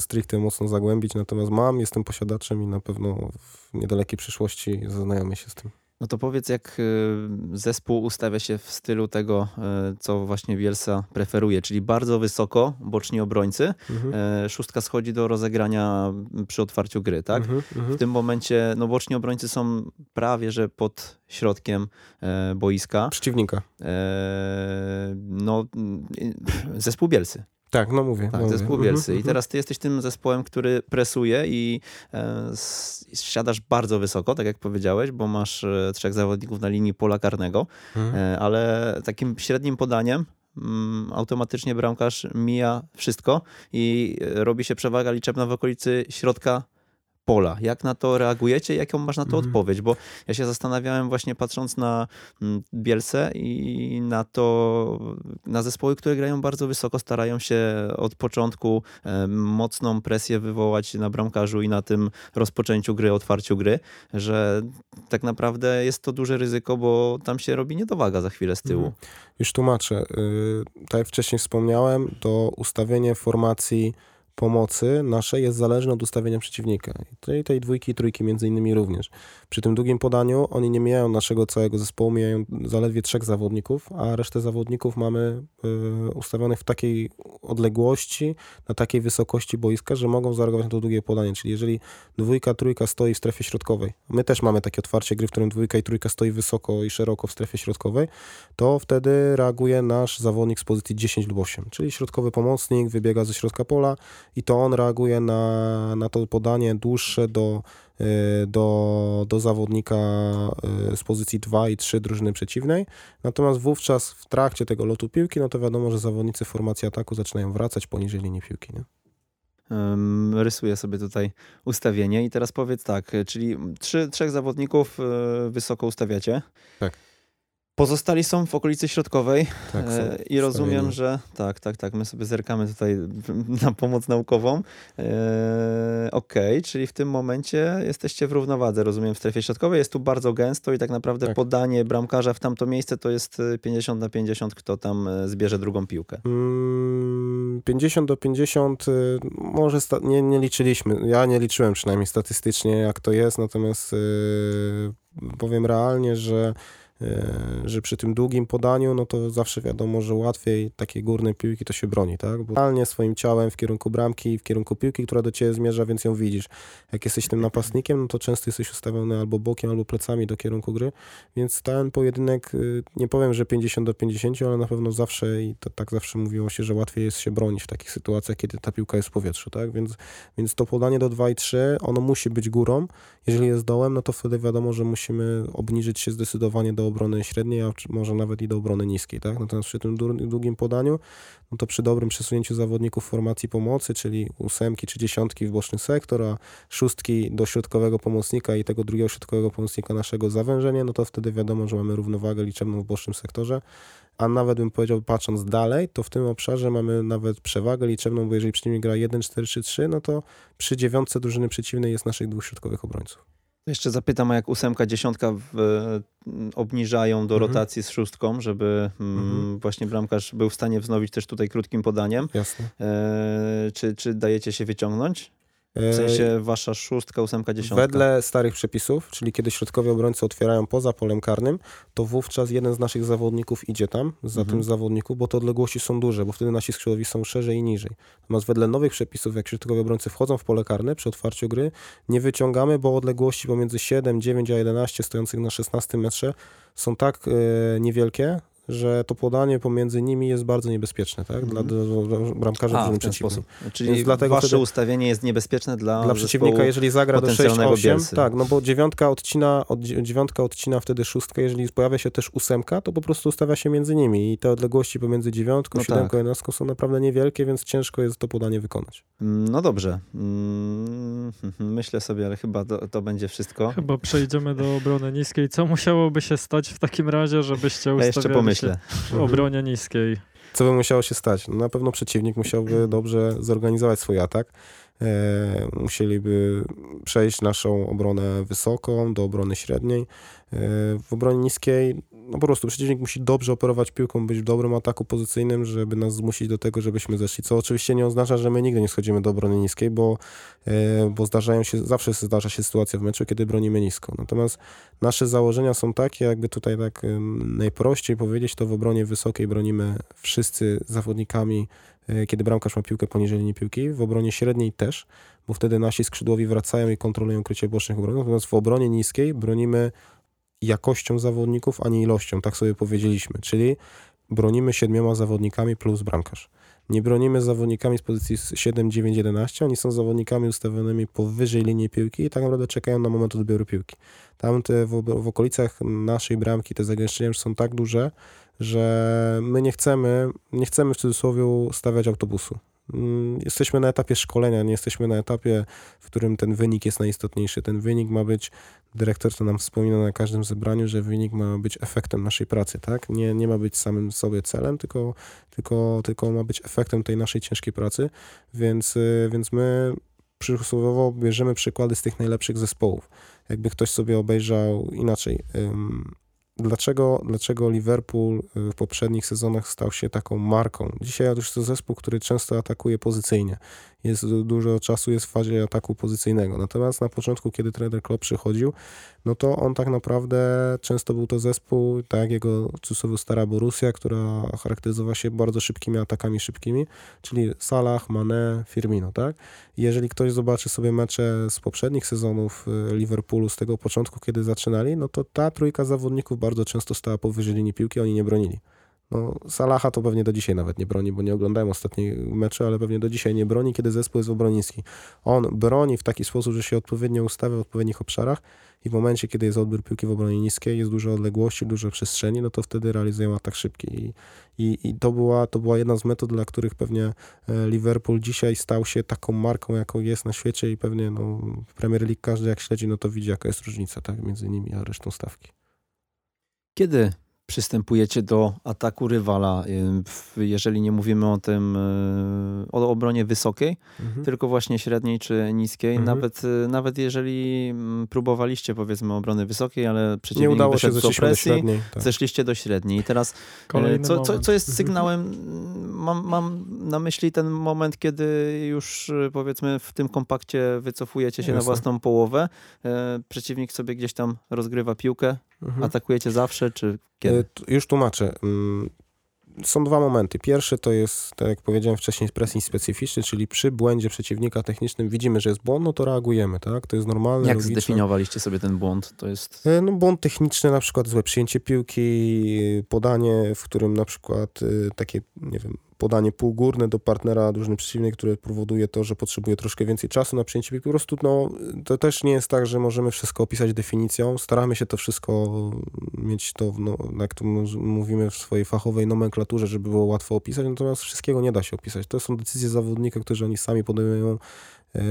stricte mocno zagłębić, natomiast mam, jestem posiadaczem i na pewno w niedalekiej przyszłości zaznajomię się z tym. No to powiedz, jak y, zespół ustawia się w stylu tego, y, co właśnie Bielsa preferuje, czyli bardzo wysoko, boczni obrońcy. Mhm. E, szóstka schodzi do rozegrania przy otwarciu gry, tak? Mhm, mhm. w tym momencie, no boczni obrońcy są prawie, że pod środkiem e, boiska. Przeciwnika. E, no, zespół Bielsy. Tak, no mówię. Tak, no zespół mówię. Bielsy. I mhm, teraz ty jesteś tym zespołem, który presuje i e, siadasz bardzo wysoko, tak jak powiedziałeś, bo masz e, trzech zawodników na linii pola karnego, mhm. e, ale takim średnim podaniem mm, automatycznie bramkarz mija wszystko i e, robi się przewaga liczebna w okolicy środka pola. Jak na to reagujecie? Jaką masz na to mhm. odpowiedź? Bo ja się zastanawiałem właśnie patrząc na mm, Bielce i na to, na zespoły, które grają bardzo wysoko, starają się od początku mocną presję wywołać na bramkarzu i na tym rozpoczęciu gry, otwarciu gry, że tak naprawdę jest to duże ryzyko, bo tam się robi niedowaga za chwilę z tyłu. Mhm. Już tłumaczę. Y, tak jak wcześniej wspomniałem, to ustawienie formacji pomocy naszej jest zależne od ustawienia przeciwnika. I tej, tej dwójki i trójki między innymi również. Przy tym długim podaniu oni nie mijają naszego całego zespołu, mijają zaledwie trzech zawodników, a resztę zawodników mamy y, ustawionych w takiej odległości, na takiej wysokości boiska, że mogą zareagować na to długie podanie. Czyli jeżeli dwójka, trójka stoi w strefie środkowej, my też mamy takie otwarcie gry, w którym dwójka i trójka stoi wysoko i szeroko w strefie środkowej, to wtedy reaguje nasz zawodnik z pozycji 10 lub 8, czyli środkowy pomocnik wybiega ze środka pola i to on reaguje na, na to podanie dłuższe do, y, do, do zawodnika y, z pozycji 2 i 3 drużyny przeciwnej. Natomiast wówczas w trakcie tego lotu piłki, no to wiadomo, że zawodnicy formacji ataku zaczynają wracać poniżej linii piłki. Nie? rysuję sobie tutaj ustawienie i teraz powiedz tak, czyli trzy, trzech zawodników y, wysoko ustawiacie. Tak. Pozostali są w okolicy środkowej tak, e, i rozumiem, że tak, tak, tak, my sobie zerkamy tutaj (laughs) na pomoc naukową. E, Okej, okay, czyli w tym momencie jesteście w równowadze, rozumiem, w strefie środkowej. Jest tu bardzo gęsto i tak naprawdę tak. podanie bramkarza w tamto miejsce to jest 50 e, na 50, kto tam e, zbierze drugą piłkę. 50 mm, do 50 może nie, nie liczyliśmy. Ja nie liczyłem przynajmniej statystycznie, jak to jest, natomiast yy, powiem realnie, że E, że przy tym długim podaniu, no to zawsze wiadomo, że łatwiej takie górne piłki to się broni, tak? Bo realnie swoim ciałem w kierunku bramki, w kierunku piłki, która do ciebie zmierza, więc ją widzisz. Jak jesteś tym napastnikiem, no to często jesteś ustawiony albo bokiem, albo plecami do kierunku gry, więc ten pojedynek, y, nie powiem, że 50 do 50, ale na pewno zawsze i to, tak zawsze mówiło się, że łatwiej jest się bronić w takich sytuacjach, kiedy ta piłka jest w powietrzu, tak? Więc, więc to podanie do 2 i 3, ono musi być górą. Jeżeli jest dołem, no to wtedy wiadomo, że musimy obniżyć się zdecydowanie do obrony średniej, a może nawet i do obrony niskiej, tak? Natomiast przy tym długim podaniu, no to przy dobrym przesunięciu zawodników formacji pomocy, czyli ósemki czy dziesiątki w boczny sektor, a szóstki do środkowego pomocnika i tego drugiego środkowego pomocnika naszego zawężenia, no to wtedy wiadomo, że mamy równowagę liczebną w bocznym sektorze, a nawet bym powiedział, patrząc dalej, to w tym obszarze mamy nawet przewagę liczebną, bo jeżeli przeciwnik gra 1-4-3-3, no to przy dziewiątce drużyny przeciwnej jest naszych dwóch środkowych obrońców. Jeszcze zapytam, a jak ósemka, dziesiątka w, obniżają do Mhm. rotacji z szóstką, żeby mm, Mhm. właśnie bramkarz był w stanie wznowić też tutaj krótkim podaniem. Jasne. E, czy, czy dajecie się wyciągnąć? E, W sensie wasza szóstka, ósemka, dziesiątka. Wedle starych przepisów, czyli kiedy środkowi obrońcy otwierają poza polem karnym, to wówczas jeden z naszych zawodników idzie tam, za Mhm. tym zawodniku, bo te odległości są duże, bo wtedy nasi skrzydłowi są szerzej i niżej. Natomiast wedle nowych przepisów, jak środkowi obrońcy wchodzą w pole karne przy otwarciu gry, nie wyciągamy, bo odległości pomiędzy 7, 9 a 11 stojących na 16 metrze są tak e, niewielkie, że to podanie pomiędzy nimi jest bardzo niebezpieczne, tak? Dla, Mhm. dla, dla bramkarza A, w ten przeciwnej. sposób. Czyli Więc dlatego wasze wtedy- ustawienie jest niebezpieczne dla, Dla przeciwnika, jeżeli zagra do potencjalnego 6-8, Bielsy. tak, no bo dziewiątka odcina, od, dziewiątka odcina wtedy szóstkę, jeżeli pojawia się też ósemka, to po prostu ustawia się między nimi i te odległości pomiędzy dziewiątką, No siódemką, tak. jedenastką są naprawdę niewielkie, więc ciężko jest to podanie wykonać. No dobrze. Mm, (laughs) Myślę sobie, ale chyba to, to będzie wszystko. Chyba przejdziemy do obrony niskiej. Co musiałoby się stać w takim razie, żebyście Ja ustawiali jeszcze pomyślę. W obronie niskiej? Co by musiało się stać? No na pewno przeciwnik musiałby dobrze zorganizować swój atak. E, musieliby przejść naszą obronę wysoką do obrony średniej. E, w obronie niskiej, no po prostu przeciwnik musi dobrze operować piłką, być w dobrym ataku pozycyjnym, żeby nas zmusić do tego, żebyśmy zeszli. Co oczywiście nie oznacza, że my nigdy nie schodzimy do obrony niskiej, bo, e, bo zdarzają się, zawsze zdarza się sytuacja w meczu, kiedy bronimy nisko. Natomiast nasze założenia są takie, jakby tutaj tak najprościej powiedzieć, to w obronie wysokiej bronimy wszyscy zawodnikami, e, kiedy bramkarz ma piłkę poniżej linii piłki, w obronie średniej też, bo wtedy nasi skrzydłowi wracają i kontrolują krycie bocznych obronów, natomiast w obronie niskiej bronimy jakością zawodników, a nie ilością, tak sobie powiedzieliśmy, czyli bronimy siedmioma zawodnikami plus bramkarz. Nie bronimy zawodnikami z pozycji 7, 9, 11, oni są zawodnikami ustawionymi powyżej linii piłki i tak naprawdę czekają na moment odbioru piłki. Tam te w, w okolicach naszej bramki te zagęszczenia już są tak duże, że my nie chcemy, nie chcemy w cudzysłowie stawiać autobusu. Mm, Jesteśmy na etapie szkolenia, nie jesteśmy na etapie, w którym ten wynik jest najistotniejszy. Ten wynik ma być, dyrektor to nam wspomina na każdym zebraniu, że wynik ma być efektem naszej pracy, tak? Nie, nie ma być samym sobie celem, tylko, tylko, tylko ma być efektem tej naszej ciężkiej pracy, więc, y, więc my przysłowiowo bierzemy przykłady z tych najlepszych zespołów. Jakby ktoś sobie obejrzał inaczej, dlaczego, dlaczego Liverpool y, w poprzednich sezonach stał się taką marką. Dzisiaj już to zespół, który często atakuje pozycyjnie. Jest du- dużo czasu jest w fazie ataku pozycyjnego. Natomiast na początku, kiedy trener Klopp przychodził, no to on tak naprawdę często był to zespół, tak jak jego cudzysłowie stara Borussia, która charakteryzowała się bardzo szybkimi atakami szybkimi, czyli Salah, Mane, Firmino, tak? Jeżeli ktoś zobaczy sobie mecze z poprzednich sezonów y, Liverpoolu, z tego początku, kiedy zaczynali, no to ta trójka zawodników bardzo często stała powyżej linii piłki, oni nie bronili. No, Salaha to pewnie do dzisiaj nawet nie broni, bo nie oglądałem ostatnich meczy, ale pewnie do dzisiaj nie broni, kiedy zespół jest niskiej. On broni w taki sposób, że się odpowiednio ustawia w odpowiednich obszarach i w momencie, kiedy jest odbiór piłki w obronie niskiej, jest dużo odległości, dużo przestrzeni, no to wtedy realizują atak szybki. I, i, i to, była, to była jedna z metod, dla których pewnie e, Liverpool dzisiaj stał się taką marką, jaką jest na świecie i pewnie no, Premier League każdy jak śledzi, no to widzi, jaka jest różnica tak, między nimi a resztą stawki. Kiedy przystępujecie do ataku rywala, y, jeżeli nie mówimy o tym, y, o obronie wysokiej, Mhm. tylko właśnie średniej czy niskiej, Mhm. nawet, y, nawet jeżeli mm, próbowaliście powiedzmy obrony wysokiej, ale przeciwnik Nie udało się, z zeszliśmy do średniej. Tak. zeszliście do średniej. I teraz Kolejny co, co, co jest Mhm. sygnałem? Mam, mam na myśli ten moment, kiedy już y, powiedzmy w tym kompakcie wycofujecie się na Jasne. własną połowę. Przeciwnik sobie gdzieś tam rozgrywa piłkę. Mhm. Atakujecie zawsze, czy E, kiedy? Już tłumaczę. Mm, Są dwa momenty. Pierwszy to jest, tak jak powiedziałem wcześniej, pressing specyficzny, czyli przy błędzie przeciwnika technicznym widzimy, że jest błąd, no to reagujemy, tak? To jest normalne, Jak logiczne. zdefiniowaliście sobie ten błąd? To jest... E, No, błąd techniczny, na przykład złe przyjęcie piłki, podanie, w którym na przykład y, takie, nie wiem, podanie półgórne do partnera drużyny przeciwnej, które powoduje to, że potrzebuje troszkę więcej czasu na przyjęcie piłki. Po prostu no, to też nie jest tak, że możemy wszystko opisać definicją. Staramy się to wszystko mieć to, no, jak to mów- mówimy w swojej fachowej nomenklaturze, żeby było łatwo opisać, natomiast wszystkiego nie da się opisać. To są decyzje zawodnika, które oni sami podejmują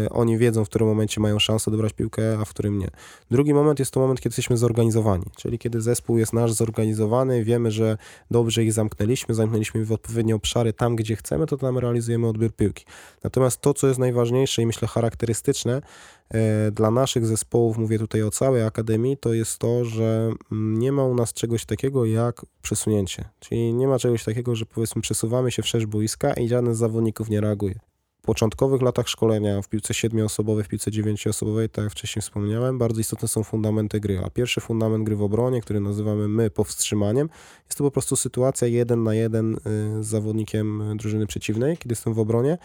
oni wiedzą, w którym momencie mają szansę dobrać piłkę, a w którym nie. Drugi moment jest to moment, kiedy jesteśmy zorganizowani, czyli kiedy zespół jest nasz zorganizowany, wiemy, że dobrze ich zamknęliśmy, zamknęliśmy w odpowiednie obszary tam, gdzie chcemy, to tam realizujemy odbiór piłki. Natomiast to, co jest najważniejsze i myślę charakterystyczne e, dla naszych zespołów, mówię tutaj o całej akademii, to jest to, że nie ma u nas czegoś takiego jak przesunięcie. Czyli nie ma czegoś takiego, że powiedzmy przesuwamy się wszerz boiska i żaden z zawodników nie reaguje początkowych latach szkolenia w piłce siedmioosobowej, w piłce dziewięcioosobowej, tak jak wcześniej wspomniałem, bardzo istotne są fundamenty gry. A pierwszy fundament gry w obronie, który nazywamy my powstrzymaniem, jest to po prostu sytuacja jeden na jeden y, z zawodnikiem drużyny przeciwnej, kiedy jestem w obronie.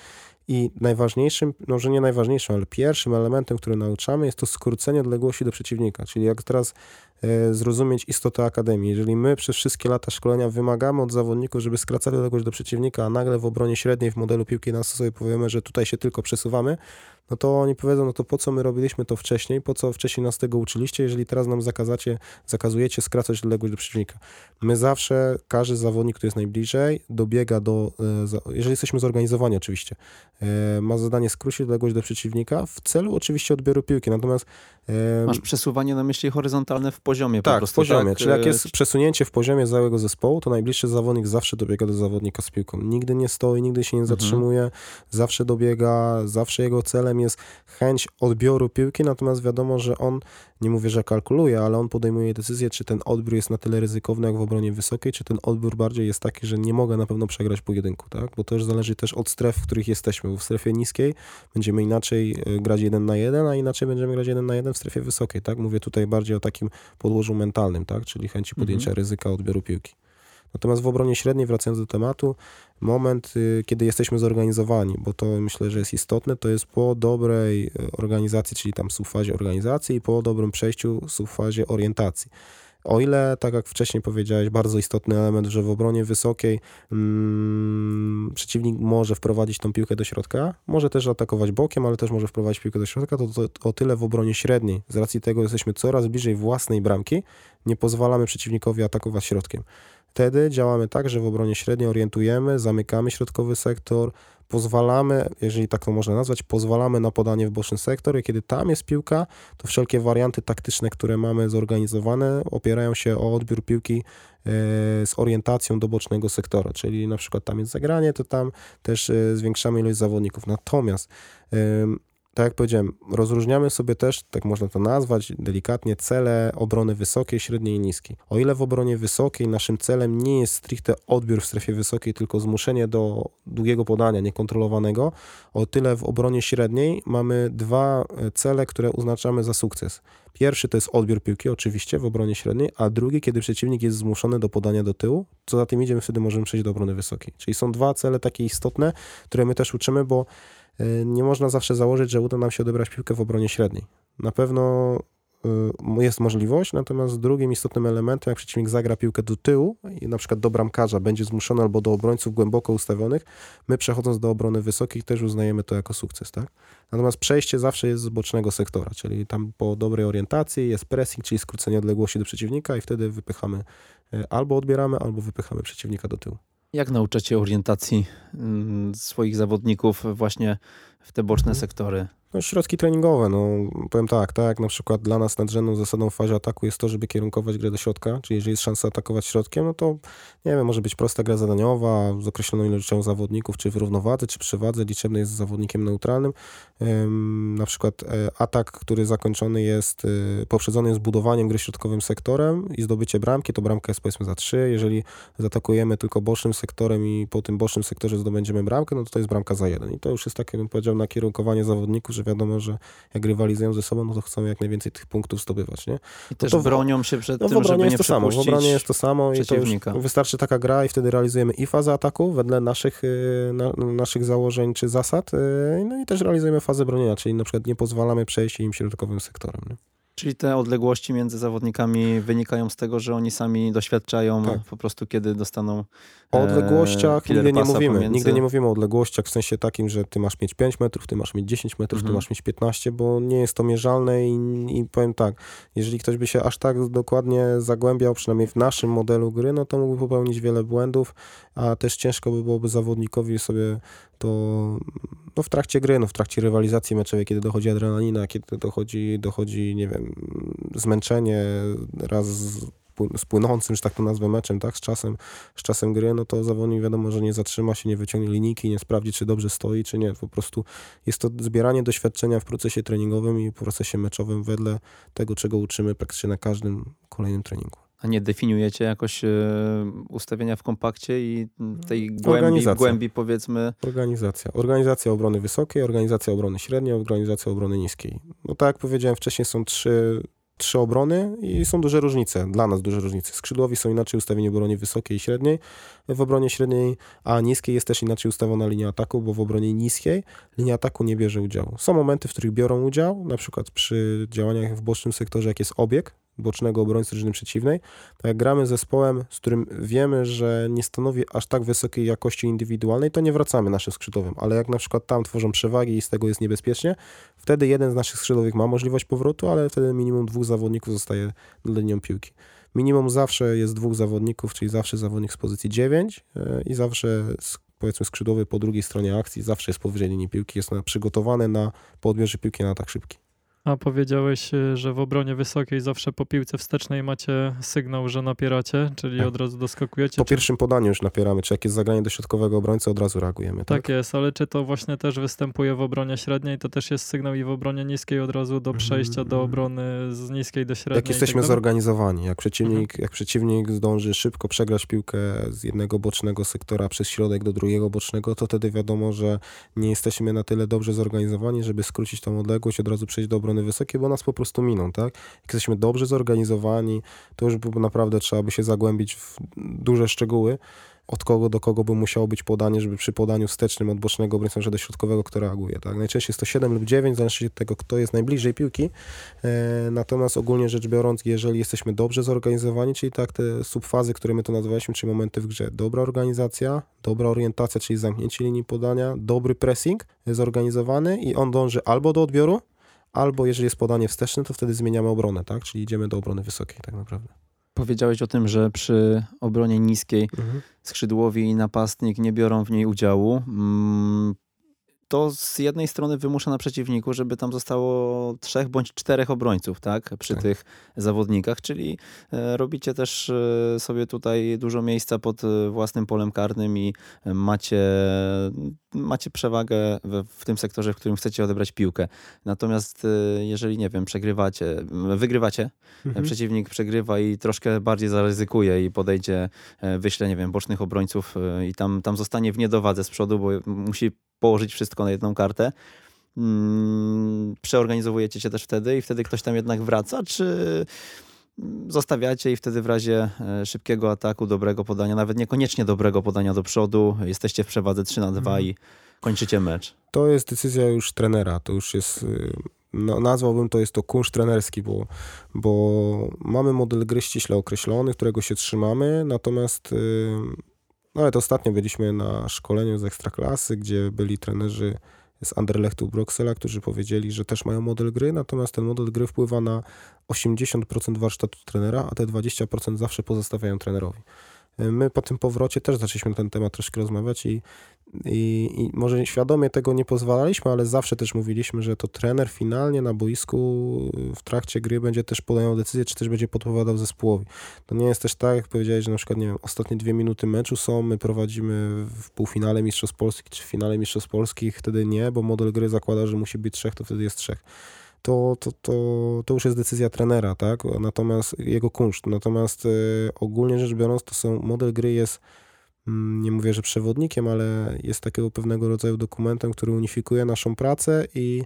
I najważniejszym, no że nie najważniejszym, ale pierwszym elementem, który nauczamy, jest to skrócenie odległości do przeciwnika. Czyli jak teraz zrozumieć istotę akademii. Jeżeli my przez wszystkie lata szkolenia wymagamy od zawodników, żeby skracali odległość do przeciwnika, a nagle w obronie średniej w modelu piłki na sobie powiemy, że tutaj się tylko przesuwamy, no to oni powiedzą, no to po co my robiliśmy to wcześniej, po co wcześniej nas tego uczyliście, jeżeli teraz nam zakazacie, zakazujecie skracać odległość do przeciwnika. My zawsze, każdy zawodnik, który jest najbliżej, dobiega do, e, jeżeli jesteśmy zorganizowani oczywiście, e, ma zadanie skrócić odległość do przeciwnika w celu oczywiście odbioru piłki, natomiast... Masz przesuwanie na myśli horyzontalne w poziomie tak, po prostu, w poziomie. Tak? Czyli jak jest przesunięcie w poziomie całego zespołu, to najbliższy zawodnik zawsze dobiega do zawodnika z piłką. Nigdy nie stoi, nigdy się nie mhm. zatrzymuje, mhm. zawsze dobiega, zawsze jego celem jest chęć odbioru piłki, natomiast wiadomo, że on, nie mówię, że kalkuluje, ale on podejmuje decyzję, czy ten odbiór jest na tyle ryzykowny jak w obronie wysokiej, czy ten odbiór bardziej jest taki, że nie mogę na pewno przegrać pojedynku, tak? Bo to już zależy też od stref, w których jesteśmy, bo w strefie niskiej będziemy inaczej e, grać jeden na jeden, a inaczej będziemy grać jeden na jeden w strefie wysokiej, tak? Mówię tutaj bardziej o takim podłożu mentalnym, tak? Czyli chęci podjęcia mhm. ryzyka odbioru piłki. Natomiast w obronie średniej, wracając do tematu, moment, y, kiedy jesteśmy zorganizowani, bo to myślę, że jest istotne, to jest po dobrej y, organizacji, czyli tam subfazie organizacji i po dobrym przejściu subfazie orientacji. O ile, tak jak wcześniej powiedziałeś, bardzo istotny element, że w obronie wysokiej mm, przeciwnik może wprowadzić tą piłkę do środka, może też atakować bokiem, ale też może wprowadzić piłkę do środka, to, to, o tyle w obronie średniej, z racji tego jesteśmy coraz bliżej własnej bramki, nie pozwalamy przeciwnikowi atakować środkiem. Wtedy działamy tak, że w obronie średniej orientujemy, zamykamy środkowy sektor, pozwalamy, jeżeli tak to można nazwać, pozwalamy na podanie w boczny sektor i kiedy tam jest piłka, to wszelkie warianty taktyczne, które mamy zorganizowane, opierają się o odbiór piłki e, z orientacją do bocznego sektora, czyli na przykład tam jest zagranie, to tam też e, zwiększamy ilość zawodników. Natomiast tak jak powiedziałem, rozróżniamy sobie też, tak można to nazwać delikatnie, cele obrony wysokiej, średniej i niskiej. O ile w obronie wysokiej naszym celem nie jest stricte odbiór w strefie wysokiej, tylko zmuszenie do długiego podania niekontrolowanego, o tyle w obronie średniej mamy dwa e, cele, które oznaczamy za sukces. Pierwszy to jest odbiór piłki, oczywiście, w obronie średniej, a drugi, kiedy przeciwnik jest zmuszony do podania do tyłu, co za tym idziemy, wtedy możemy przejść do obrony wysokiej. Czyli są dwa cele takie istotne, które my też uczymy, bo nie można zawsze założyć, że uda nam się odebrać piłkę w obronie średniej. Na pewno e, jest możliwość, natomiast drugim istotnym elementem, jak przeciwnik zagra piłkę do tyłu i na przykład do bramkarza będzie zmuszony albo do obrońców głęboko ustawionych, my przechodząc do obrony wysokiej też uznajemy to jako sukces, tak? Natomiast przejście zawsze jest z bocznego sektora, czyli tam po dobrej orientacji jest pressing, czyli skrócenie odległości do przeciwnika i wtedy wypychamy e, albo odbieramy, albo wypychamy przeciwnika do tyłu. Jak nauczacie orientacji mm, swoich zawodników właśnie w te boczne mhm. sektory? No, środki treningowe, no powiem tak, tak na przykład dla nas nadrzędną zasadą w fazie ataku jest to, żeby kierunkować grę do środka, czyli jeżeli jest szansa atakować środkiem, no to nie wiem, może być prosta gra zadaniowa z określoną ilością zawodników, czy w równowadze, czy przewadze liczebnej jest zawodnikiem neutralnym. Ym, na przykład e, atak, który zakończony jest, y, poprzedzony jest budowaniem gry środkowym sektorem i zdobycie bramki, to bramka jest powiedzmy za trzy. Jeżeli zaatakujemy tylko bocznym sektorem i po tym bocznym sektorze zdobędziemy bramkę, no to to jest bramka za jeden. I to już jest takie, bym powiedział, nakierunkowanie zawodników, że wiadomo, że jak rywalizują ze sobą, no to chcą jak najwięcej tych punktów zdobywać, nie? I no też to bronią się przed no, tym, żeby jest to samo. W obronie jest to samo i to już wystarczy taka gra i wtedy realizujemy i fazę ataku wedle naszych, y, na, naszych założeń czy zasad, y, no i też realizujemy fazę bronienia, czyli na przykład nie pozwalamy przejść im środkowym sektorem. Nie? Czyli te odległości między zawodnikami wynikają z tego, że oni sami doświadczają tak. po prostu, kiedy dostaną. O odległościach e, nigdy nie mówimy. Pomiędzy... Nigdy nie mówimy o odległościach w sensie takim, że ty masz mieć 5 metrów, ty masz mieć 10 metrów, mhm. ty masz mieć 15, bo nie jest to mierzalne i, i powiem tak, jeżeli ktoś by się aż tak dokładnie zagłębiał, przynajmniej w naszym modelu gry, no to mógłby popełnić wiele błędów, a też ciężko by byłoby zawodnikowi sobie to no w trakcie gry, no w trakcie rywalizacji meczowej, kiedy dochodzi adrenalina, kiedy dochodzi, dochodzi nie wiem, zmęczenie raz z, płynącym, że tak to nazwę, meczem, tak, z czasem, z czasem gry, no to zawodnik wiadomo, że nie zatrzyma się, nie wyciągnie linijki, nie sprawdzi, czy dobrze stoi, czy nie. Po prostu jest to zbieranie doświadczenia w procesie treningowym i w procesie meczowym wedle tego, czego uczymy praktycznie na każdym kolejnym treningu. A nie definiujecie jakoś e, ustawienia w kompakcie i tej głębi, głębi powiedzmy? Organizacja. Organizacja obrony wysokiej, organizacja obrony średniej, organizacja obrony niskiej. No tak jak powiedziałem wcześniej, są trzy, trzy obrony i są duże różnice. Dla nas duże różnice. Skrzydłowi są inaczej ustawieni w obronie wysokiej i średniej. W obronie średniej, a niskiej jest też inaczej ustawiona linia ataku, bo w obronie niskiej linia ataku nie bierze udziału. Są momenty, w których biorą udział, na przykład przy działaniach w bocznym sektorze, jak jest obieg, bocznego obrońcy drużyny przeciwnej, to jak gramy zespołem, z którym wiemy, że nie stanowi aż tak wysokiej jakości indywidualnej, to nie wracamy naszym skrzydłowym, ale jak na przykład tam tworzą przewagi i z tego jest niebezpiecznie, wtedy jeden z naszych skrzydłowych ma możliwość powrotu, ale wtedy minimum dwóch zawodników zostaje nad linią piłki. Minimum zawsze jest dwóch zawodników, czyli zawsze zawodnik z pozycji 9 e, i zawsze powiedzmy skrzydłowy po drugiej stronie akcji, zawsze jest powyżej linii piłki, jest przygotowany na po piłki na tak szybki. A powiedziałeś, y, że w obronie wysokiej zawsze po piłce wstecznej macie sygnał, że napieracie, czyli tak. od razu doskakujecie. Po czy... pierwszym podaniu już napieramy, czy jak jest zagranie do środkowego obrońcy, od razu reagujemy. Tak? tak jest, ale czy to właśnie też występuje w obronie średniej, to też jest sygnał i w obronie niskiej od razu do przejścia do mm. obrony z niskiej do średniej. Jak jesteśmy tak zorganizowani, jak przeciwnik, mhm. jak przeciwnik zdąży szybko przegrać piłkę z jednego bocznego sektora przez środek do drugiego bocznego, to wtedy wiadomo, że nie jesteśmy na tyle dobrze zorganizowani, żeby skrócić tą odległość, od razu przejść do obrony wysokiej, bo nas po prostu miną, tak? Jak jesteśmy dobrze zorganizowani, to już naprawdę trzeba by się zagłębić w duże szczegóły, od kogo do kogo by musiało być podanie, żeby przy podaniu wstecznym od bocznego obrońcy do środkowego, kto reaguje. Tak? Najczęściej jest to 7 lub 9, zależy od tego, kto jest najbliżej piłki. E, natomiast ogólnie rzecz biorąc, jeżeli jesteśmy dobrze zorganizowani, czyli tak te subfazy, które my to nazywaliśmy, czy momenty w grze, dobra organizacja, dobra orientacja, czyli zamknięcie linii podania, dobry pressing zorganizowany i on dąży albo do odbioru, albo jeżeli jest podanie wsteczne, to wtedy zmieniamy obronę, tak? Czyli idziemy do obrony wysokiej tak naprawdę. Powiedziałeś o tym, że przy obronie niskiej mhm. skrzydłowi i napastnik nie biorą w niej udziału. To z jednej strony wymusza na przeciwniku, żeby tam zostało trzech bądź czterech obrońców, tak, przy tak. tych zawodnikach, czyli e, robicie też e, sobie tutaj dużo miejsca pod e, własnym polem karnym i macie, macie przewagę w, w tym sektorze, w którym chcecie odebrać piłkę. Natomiast jeżeli, nie wiem, przegrywacie, wygrywacie, mhm. przeciwnik przegrywa i troszkę bardziej zaryzykuje i podejdzie, wyśle, nie wiem, bocznych obrońców i tam, tam zostanie w niedowadze z przodu, bo musi położyć wszystko na jedną kartę. Hmm, przeorganizowujecie się też wtedy i wtedy ktoś tam jednak wraca, czy zostawiacie i wtedy w razie e, szybkiego ataku, dobrego podania, nawet niekoniecznie dobrego podania do przodu, jesteście w przewadze 3 na 2 mhm. i kończycie mecz? To jest decyzja już trenera, to już jest y, no, nazwałbym to jest to kunszt trenerski, bo, bo mamy model gry ściśle określony, którego się trzymamy, natomiast y, nawet ostatnio byliśmy na szkoleniu z Ekstraklasy, gdzie byli trenerzy z Anderlechtu Broxela, którzy powiedzieli, że też mają model gry, natomiast ten model gry wpływa na 80% warsztatu trenera, a te 20% zawsze pozostawiają trenerowi. My po tym powrocie też zaczęliśmy na ten temat troszkę rozmawiać i, i, i, może świadomie tego nie pozwalaliśmy, ale zawsze też mówiliśmy, że to trener finalnie na boisku w trakcie gry będzie też podejmował decyzję, czy też będzie podpowiadał zespołowi. To nie jest też tak, jak powiedziałeś, że na przykład, nie wiem, ostatnie dwie minuty meczu są, my prowadzimy w półfinale Mistrzostw Polskich, czy w finale Mistrzostw Polskich, wtedy nie, bo model gry zakłada, że musi być trzech, to wtedy jest trzech to, to, to, to już jest decyzja trenera, tak? Natomiast jego kunszt. Natomiast y, ogólnie rzecz biorąc, to są model gry jest mm, nie mówię, że przewodnikiem, ale jest takiego pewnego rodzaju dokumentem, który unifikuje naszą pracę i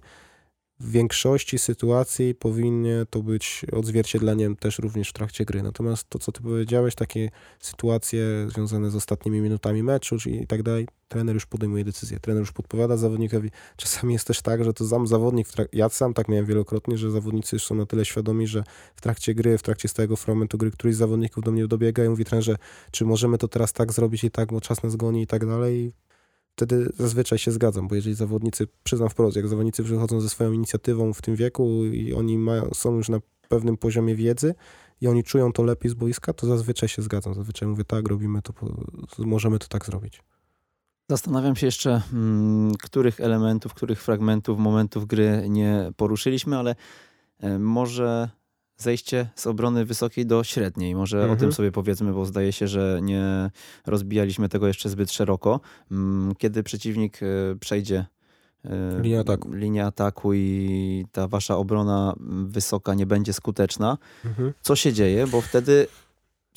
w większości sytuacji powinien to być odzwierciedleniem też również w trakcie gry. Natomiast to, co ty powiedziałeś, takie sytuacje związane z ostatnimi minutami meczu i tak dalej, trener już podejmuje decyzję. Trener już podpowiada zawodnikowi. Czasami jest też tak, że to sam zawodnik, ja sam tak miałem wielokrotnie, że zawodnicy już są na tyle świadomi, że w trakcie gry, w trakcie stałego fragmentu gry, któryś z zawodników do mnie dobiega i mówi trenerze, czy możemy to teraz tak zrobić i tak, bo czas nas goni i tak dalej wtedy zazwyczaj się zgadzam, bo jeżeli zawodnicy, przyznam wprost, jak zawodnicy przychodzą ze swoją inicjatywą w tym wieku i oni mają, są już na pewnym poziomie wiedzy i oni czują to lepiej z boiska, to zazwyczaj się zgadzam. Zazwyczaj mówię tak, robimy to, możemy to tak zrobić. Zastanawiam się jeszcze, mm, których elementów, których fragmentów, momentów gry nie poruszyliśmy, ale e, może zejście z obrony wysokiej do średniej. Może mhm. o tym mhm. sobie powiedzmy, bo zdaje się, że nie rozbijaliśmy tego jeszcze zbyt szeroko. Mm, kiedy przeciwnik e, przejdzie e, linię ataku. ataku i ta wasza obrona wysoka nie będzie skuteczna, mhm. co się dzieje? Bo wtedy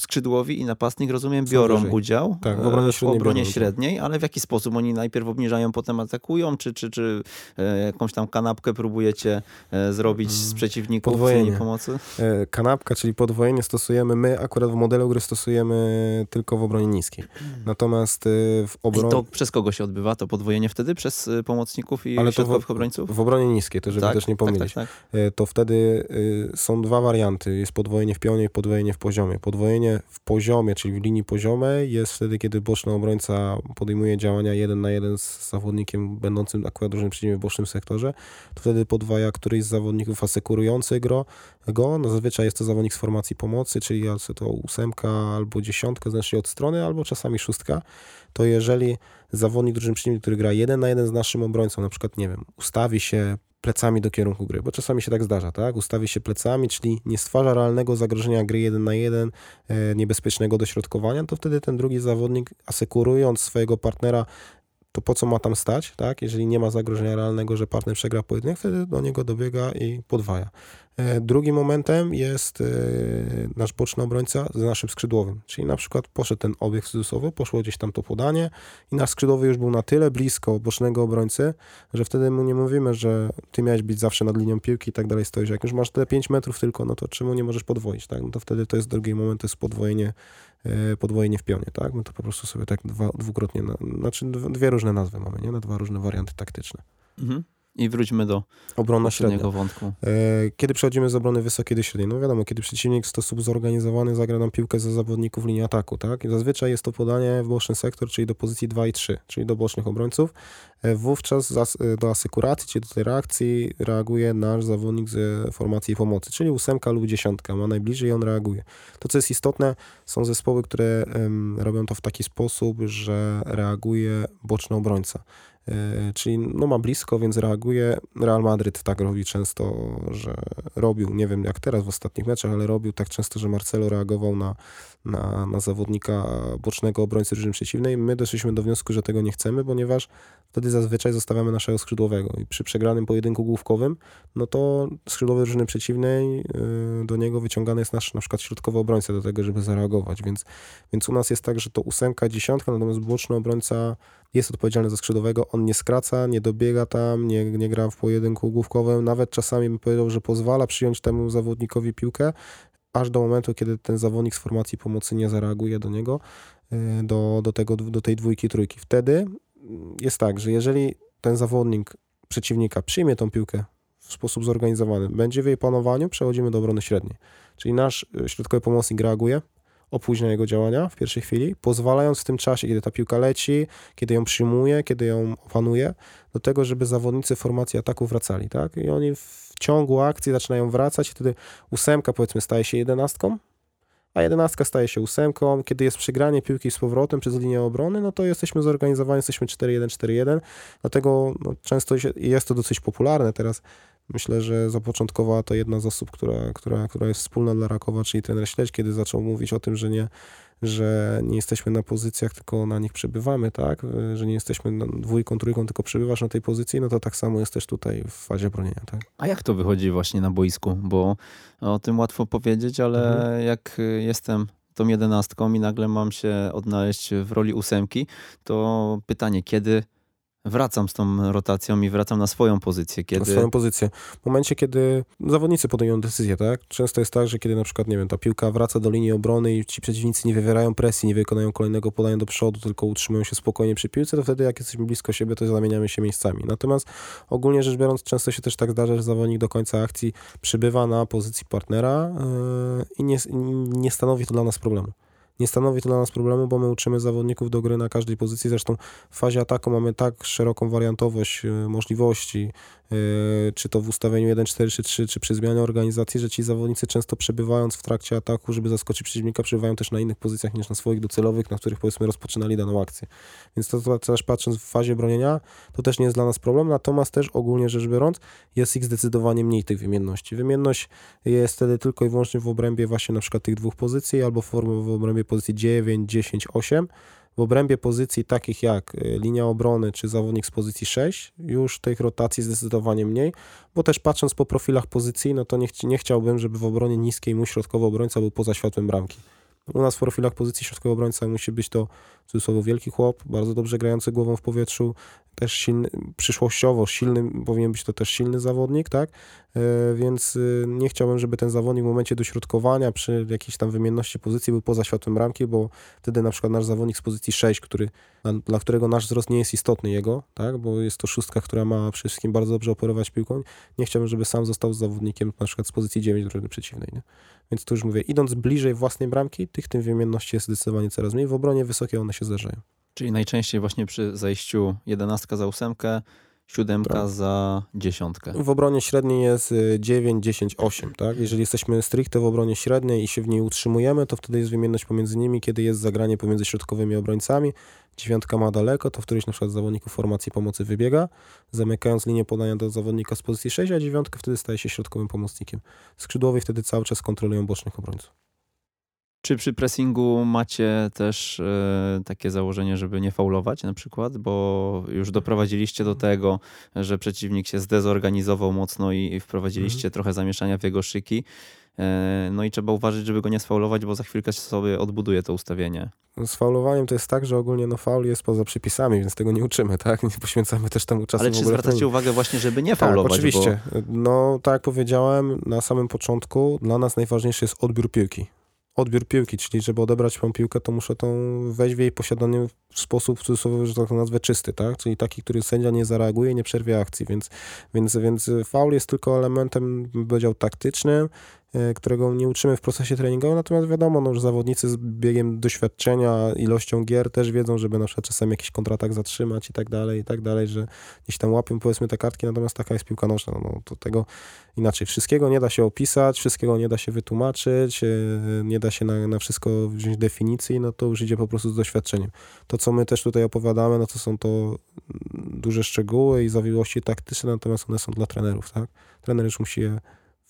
skrzydłowi i napastnik, rozumiem, biorą udział tak, w obronie, e, w obronie średniej, ale w jaki sposób? Oni najpierw obniżają, potem atakują, czy, czy, czy e, jakąś tam kanapkę próbujecie e, zrobić z mm, przeciwników podwojenie. pomocy? Kanapka, czyli podwojenie stosujemy my, akurat w modelu gry stosujemy tylko w obronie niskiej. Natomiast w obronie... I to przez kogo się odbywa to podwojenie wtedy? Przez pomocników i ale środkowych w, obrońców? W obronie niskiej, to żeby tak, też nie tak, pomylić. Tak, tak, to wtedy są dwa warianty. Jest podwojenie w pionie i podwojenie w poziomie. Podwojenie w poziomie, czyli w linii poziomej jest wtedy, kiedy boczny obrońca podejmuje działania jeden na jeden z zawodnikiem będącym akurat drużyny przeciwnej w bocznym sektorze, to wtedy podwaja któryś z zawodników asekurujący go, go. No zazwyczaj jest to zawodnik z formacji pomocy, czyli to ósemka albo dziesiątka, znaczy od strony, albo czasami szóstka. To jeżeli zawodnik drużyny przeciwnej, który gra jeden na jeden z naszym obrońcą, na przykład, nie wiem, ustawi się plecami do kierunku gry, bo czasami się tak zdarza, tak? Ustawi się plecami, czyli nie stwarza realnego zagrożenia gry jeden na jeden, e, niebezpiecznego dośrodkowania, to wtedy ten drugi zawodnik, asekurując swojego partnera to po co ma tam stać, tak? Jeżeli nie ma zagrożenia realnego, że partner przegra pojedynek, wtedy do niego dobiega i podwaja. E, drugim momentem jest e, nasz boczny obrońca z naszym skrzydłowym, czyli na przykład poszedł ten obiekt cudzysłowy, poszło gdzieś tam to podanie i nasz skrzydłowy już był na tyle blisko bocznego obrońcy, że wtedy mu nie mówimy, że ty miałeś być zawsze nad linią piłki i tak dalej stoisz. Jak już masz te 5 metrów tylko, no to czemu nie możesz podwoić, tak? No to wtedy to jest drugi moment, to jest podwojenie podwojenie w pionie, tak? My to po prostu sobie tak dwa, dwukrotnie, na, znaczy dwie różne nazwy mamy, nie? Na dwa różne warianty taktyczne. Mhm. I wróćmy do obrona średnia. wątku. E, kiedy przechodzimy z obrony wysokiej do średniej? No wiadomo, kiedy przeciwnik w sposób zorganizowany zagra nam piłkę za zawodników linii ataku, tak? I zazwyczaj jest to podanie w boczny sektor, czyli do pozycji 2 i 3, czyli do bocznych obrońców. E, wówczas do asekuracji, czyli do tej reakcji reaguje nasz zawodnik z formacji pomocy, czyli ósemka lub dziesiątka, ma najbliżej i on reaguje. To, co jest istotne, są zespoły, które um, robią to w taki sposób, że reaguje boczny obrońca. E, czyli no ma blisko, więc reaguje. Real Madryt tak robi często, że robił, nie wiem jak teraz w ostatnich meczach, ale robił tak często, że Marcelo reagował na, na, na zawodnika bocznego obrońcy drużyny przeciwnej. My doszliśmy do wniosku, że tego nie chcemy, ponieważ wtedy zazwyczaj zostawiamy naszego skrzydłowego i przy przegranym pojedynku główkowym, no to skrzydłowy drużyny przeciwnej, y, do niego wyciągany jest nasz na przykład środkowy obrońca do tego, żeby zareagować, więc, więc u nas jest tak, że to ósemka, dziesiątka, natomiast boczny obrońca jest odpowiedzialny za skrzydłowego, on nie skraca, nie dobiega tam, nie, nie gra w pojedynku główkowym, nawet czasami bym powiedział, że pozwala przyjąć temu zawodnikowi piłkę, aż do momentu, kiedy ten zawodnik z formacji pomocy nie zareaguje do niego, y, do, do, tego, do tej dwójki, trójki. Wtedy jest tak, że jeżeli ten zawodnik przeciwnika przyjmie tą piłkę w sposób zorganizowany, będzie w jej panowaniu, przechodzimy do obrony średniej. Czyli nasz y, środkowy pomocnik reaguje, opóźnia jego działania w pierwszej chwili, pozwalając w tym czasie, kiedy ta piłka leci, kiedy ją przyjmuje, kiedy ją opanuje, do tego, żeby zawodnicy formacji ataku wracali, tak? I oni w ciągu akcji zaczynają wracać i wtedy ósemka powiedzmy staje się jedenastką, a jedenastka staje się ósemką. Kiedy jest przegranie piłki z powrotem przez linię obrony, no to jesteśmy zorganizowani, jesteśmy 4-1, 4-1. Dlatego no, często jest to dosyć popularne. Teraz myślę, że zapoczątkowała to jedna z osób, która, która, która jest wspólna dla Rakowa, czyli trener Śledź, kiedy zaczął mówić o tym, że nie, że nie jesteśmy na pozycjach, tylko na nich przebywamy, tak? Że nie jesteśmy dwójką, trójką, tylko przebywasz na tej pozycji, no to tak samo jest też tutaj w fazie bronienia, tak? A jak to wychodzi właśnie na boisku? Bo o tym łatwo powiedzieć, ale mhm. jak jestem tą jedenastką i nagle mam się odnaleźć w roli ósemki, to pytanie, kiedy wracam z tą rotacją i wracam na swoją pozycję. Kiedy... Na swoją pozycję. W momencie, kiedy zawodnicy podejmują decyzję, tak? Często jest tak, że kiedy na przykład, nie wiem, ta piłka wraca do linii obrony i ci przeciwnicy nie wywierają presji, nie wykonają kolejnego podania do przodu, tylko utrzymują się spokojnie przy piłce, to wtedy jak jesteśmy blisko siebie, to zamieniamy się miejscami. Natomiast ogólnie rzecz biorąc, często się też tak zdarza, że zawodnik do końca akcji przybywa na pozycji partnera yy, i nie, nie stanowi to dla nas problemu. Nie stanowi to dla nas problemu, bo my uczymy zawodników do gry na każdej pozycji. Zresztą w fazie ataku mamy tak szeroką wariantowość y, możliwości, czy to w ustawieniu 1-4-3-3, czy przy zmianie organizacji, że ci zawodnicy często przebywając w trakcie ataku, żeby zaskoczyć przeciwnika, przebywają też na innych pozycjach niż na swoich docelowych, na których powiedzmy rozpoczynali daną akcję. Więc to, to też patrząc w fazie bronienia, to też nie jest dla nas problem, natomiast też ogólnie rzecz biorąc, jest ich zdecydowanie mniej tych wymienności. Wymienność jest wtedy tylko i wyłącznie w obrębie właśnie na przykład tych dwóch pozycji, albo w obrębie pozycji 9, 10, 8, w obrębie pozycji takich jak y, linia obrony czy zawodnik z pozycji 6, już tych rotacji zdecydowanie mniej, bo też patrząc po profilach pozycji, no to nie, ch nie chciałbym, żeby w obronie niskiej mój środkowy obrońca był poza światłem bramki. U nas w profilach pozycji środkowy obrońca musi być to cudzysłowie wielki chłop, bardzo dobrze grający głową w powietrzu, też silny, przyszłościowo silny, powinien być to też silny zawodnik, tak? E, więc y, nie chciałbym, żeby ten zawodnik w momencie dośrodkowania przy jakiejś tam wymienności pozycji był poza światłem bramki, bo wtedy na przykład nasz zawodnik z pozycji 6, który, dla którego nasz wzrost nie jest istotny jego, tak? Bo jest to szóstka, która ma przede wszystkim bardzo dobrze operować piłką. Nie chciałbym, żeby sam został zawodnikiem na przykład z pozycji 9 drużyny przeciwnej, nie? Więc tu już mówię, idąc bliżej własnej bramki, tych tym wymienności jest zdecydowanie coraz mniej. W obronie wysokie one się zdarzają. Czyli najczęściej właśnie przy zejściu jedenastka za ósemkę, siódemka tak. za dziesiątkę. W obronie średniej jest 9, 10, 8, tak? Jeżeli jesteśmy stricte w obronie średniej i się w niej utrzymujemy, to wtedy jest wymienność pomiędzy nimi, kiedy jest zagranie pomiędzy środkowymi obrońcami. Dziewiątka ma daleko, to w którymś na przykład zawodników formacji pomocy wybiega, zamykając linię podania do zawodnika z pozycji 6, a dziewiątka wtedy staje się środkowym pomocnikiem. Skrzydłowi wtedy cały czas kontrolują bocznych obrońców. Czy przy pressingu macie też e, takie założenie, żeby nie faulować na przykład, bo już doprowadziliście do tego, że przeciwnik się zdezorganizował mocno i wprowadziliście mhm. trochę zamieszania w jego szyki. E, no i trzeba uważać, żeby go nie sfaulować, bo za chwilkę sobie odbuduje to ustawienie. No, z faulowaniem to jest tak, że ogólnie no faul jest poza przepisami, więc tego nie uczymy, tak? Nie poświęcamy też temu czasu. Ale czy zwracacie uwagę właśnie, żeby nie tak, faulować? Tak, oczywiście. Bo... No tak jak powiedziałem na samym początku, dla nas najważniejszy jest odbiór piłki odbiór piłki, czyli żeby odebrać tą piłkę, to muszę tą wejść w jej posiadanie w sposób, w cudzysłowie, że tak nazwę, czysty, tak? Czyli taki, który sędzia nie zareaguje nie przerwie akcji, więc, więc, więc faul jest tylko elementem, bym powiedział, taktycznym, którego nie uczymy w procesie treningowym, natomiast wiadomo, no, że zawodnicy z biegiem doświadczenia, ilością gier też wiedzą, żeby na przykład czasem jakiś kontratak zatrzymać i tak dalej, i tak dalej, że gdzieś tam łapią powiedzmy te kartki, natomiast taka jest piłka nożna, no to tego inaczej. Wszystkiego nie da się opisać, wszystkiego nie da się wytłumaczyć, e, nie da się na, na wszystko wziąć definicji, no to już idzie po prostu z doświadczeniem. To, co my też tutaj opowiadamy, no to są to duże szczegóły i zawiłości taktyczne, natomiast one są dla trenerów, tak? Trener już musi je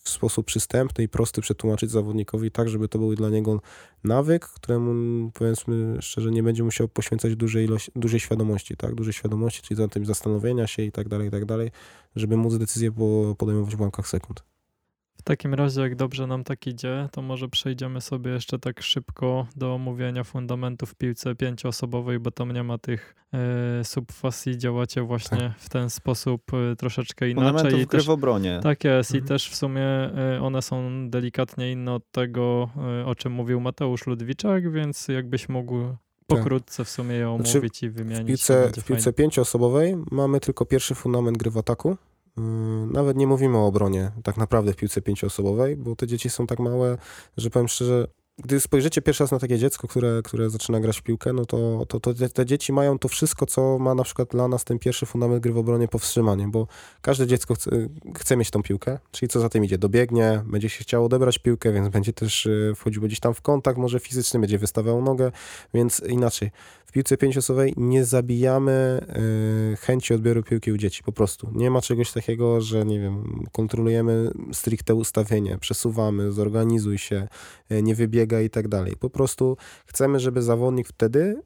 w sposób przystępny i prosty przetłumaczyć zawodnikowi tak, żeby to był dla niego nawyk, któremu powiedzmy szczerze nie będzie musiał poświęcać dużej, ilości, dużej świadomości, tak, dużej świadomości, czyli za tym zastanowienia się i tak dalej, i tak dalej, żeby móc decyzję podejmować w ułamkach sekund. W takim razie, jak dobrze nam tak idzie, to może przejdziemy sobie jeszcze tak szybko do omówienia fundamentów w piłce pięcioosobowej, bo tam nie ma tych e, subfasji, działacie właśnie tak. w ten sposób e, troszeczkę inaczej. Fundamentów I też, w obronie. Tak jest mhm. i też w sumie e, one są delikatnie inne od tego, o czym mówił Mateusz Ludwiczak, więc jakbyś mógł pokrótce w sumie je znaczy, omówić znaczy, i wymienić. W piłce, w piłce pięcioosobowej mamy tylko pierwszy fundament gry w ataku, nawet nie mówimy o obronie tak naprawdę w piłce pięcioosobowej, bo te dzieci są tak małe, że powiem szczerze, gdy spojrzycie pierwszy raz na takie dziecko, które, które zaczyna grać w piłkę, no to, to, to te, dzieci mają to wszystko, co ma na przykład dla nas ten pierwszy fundament gry w obronie powstrzymanie, bo każde dziecko chce, chce mieć tą piłkę, czyli co za tym idzie, dobiegnie, będzie się chciało odebrać piłkę, więc będzie też y, wchodził gdzieś tam w kontakt, może fizyczny, będzie wystawiał nogę, więc inaczej. W piłce pięcioosobowej nie zabijamy y, chęci odbioru piłki u dzieci, po prostu. Nie ma czegoś takiego, że nie wiem, kontrolujemy stricte ustawienie, przesuwamy, zorganizuj się, y, nie i tak dalej. Po prostu chcemy, żeby zawodnik wtedy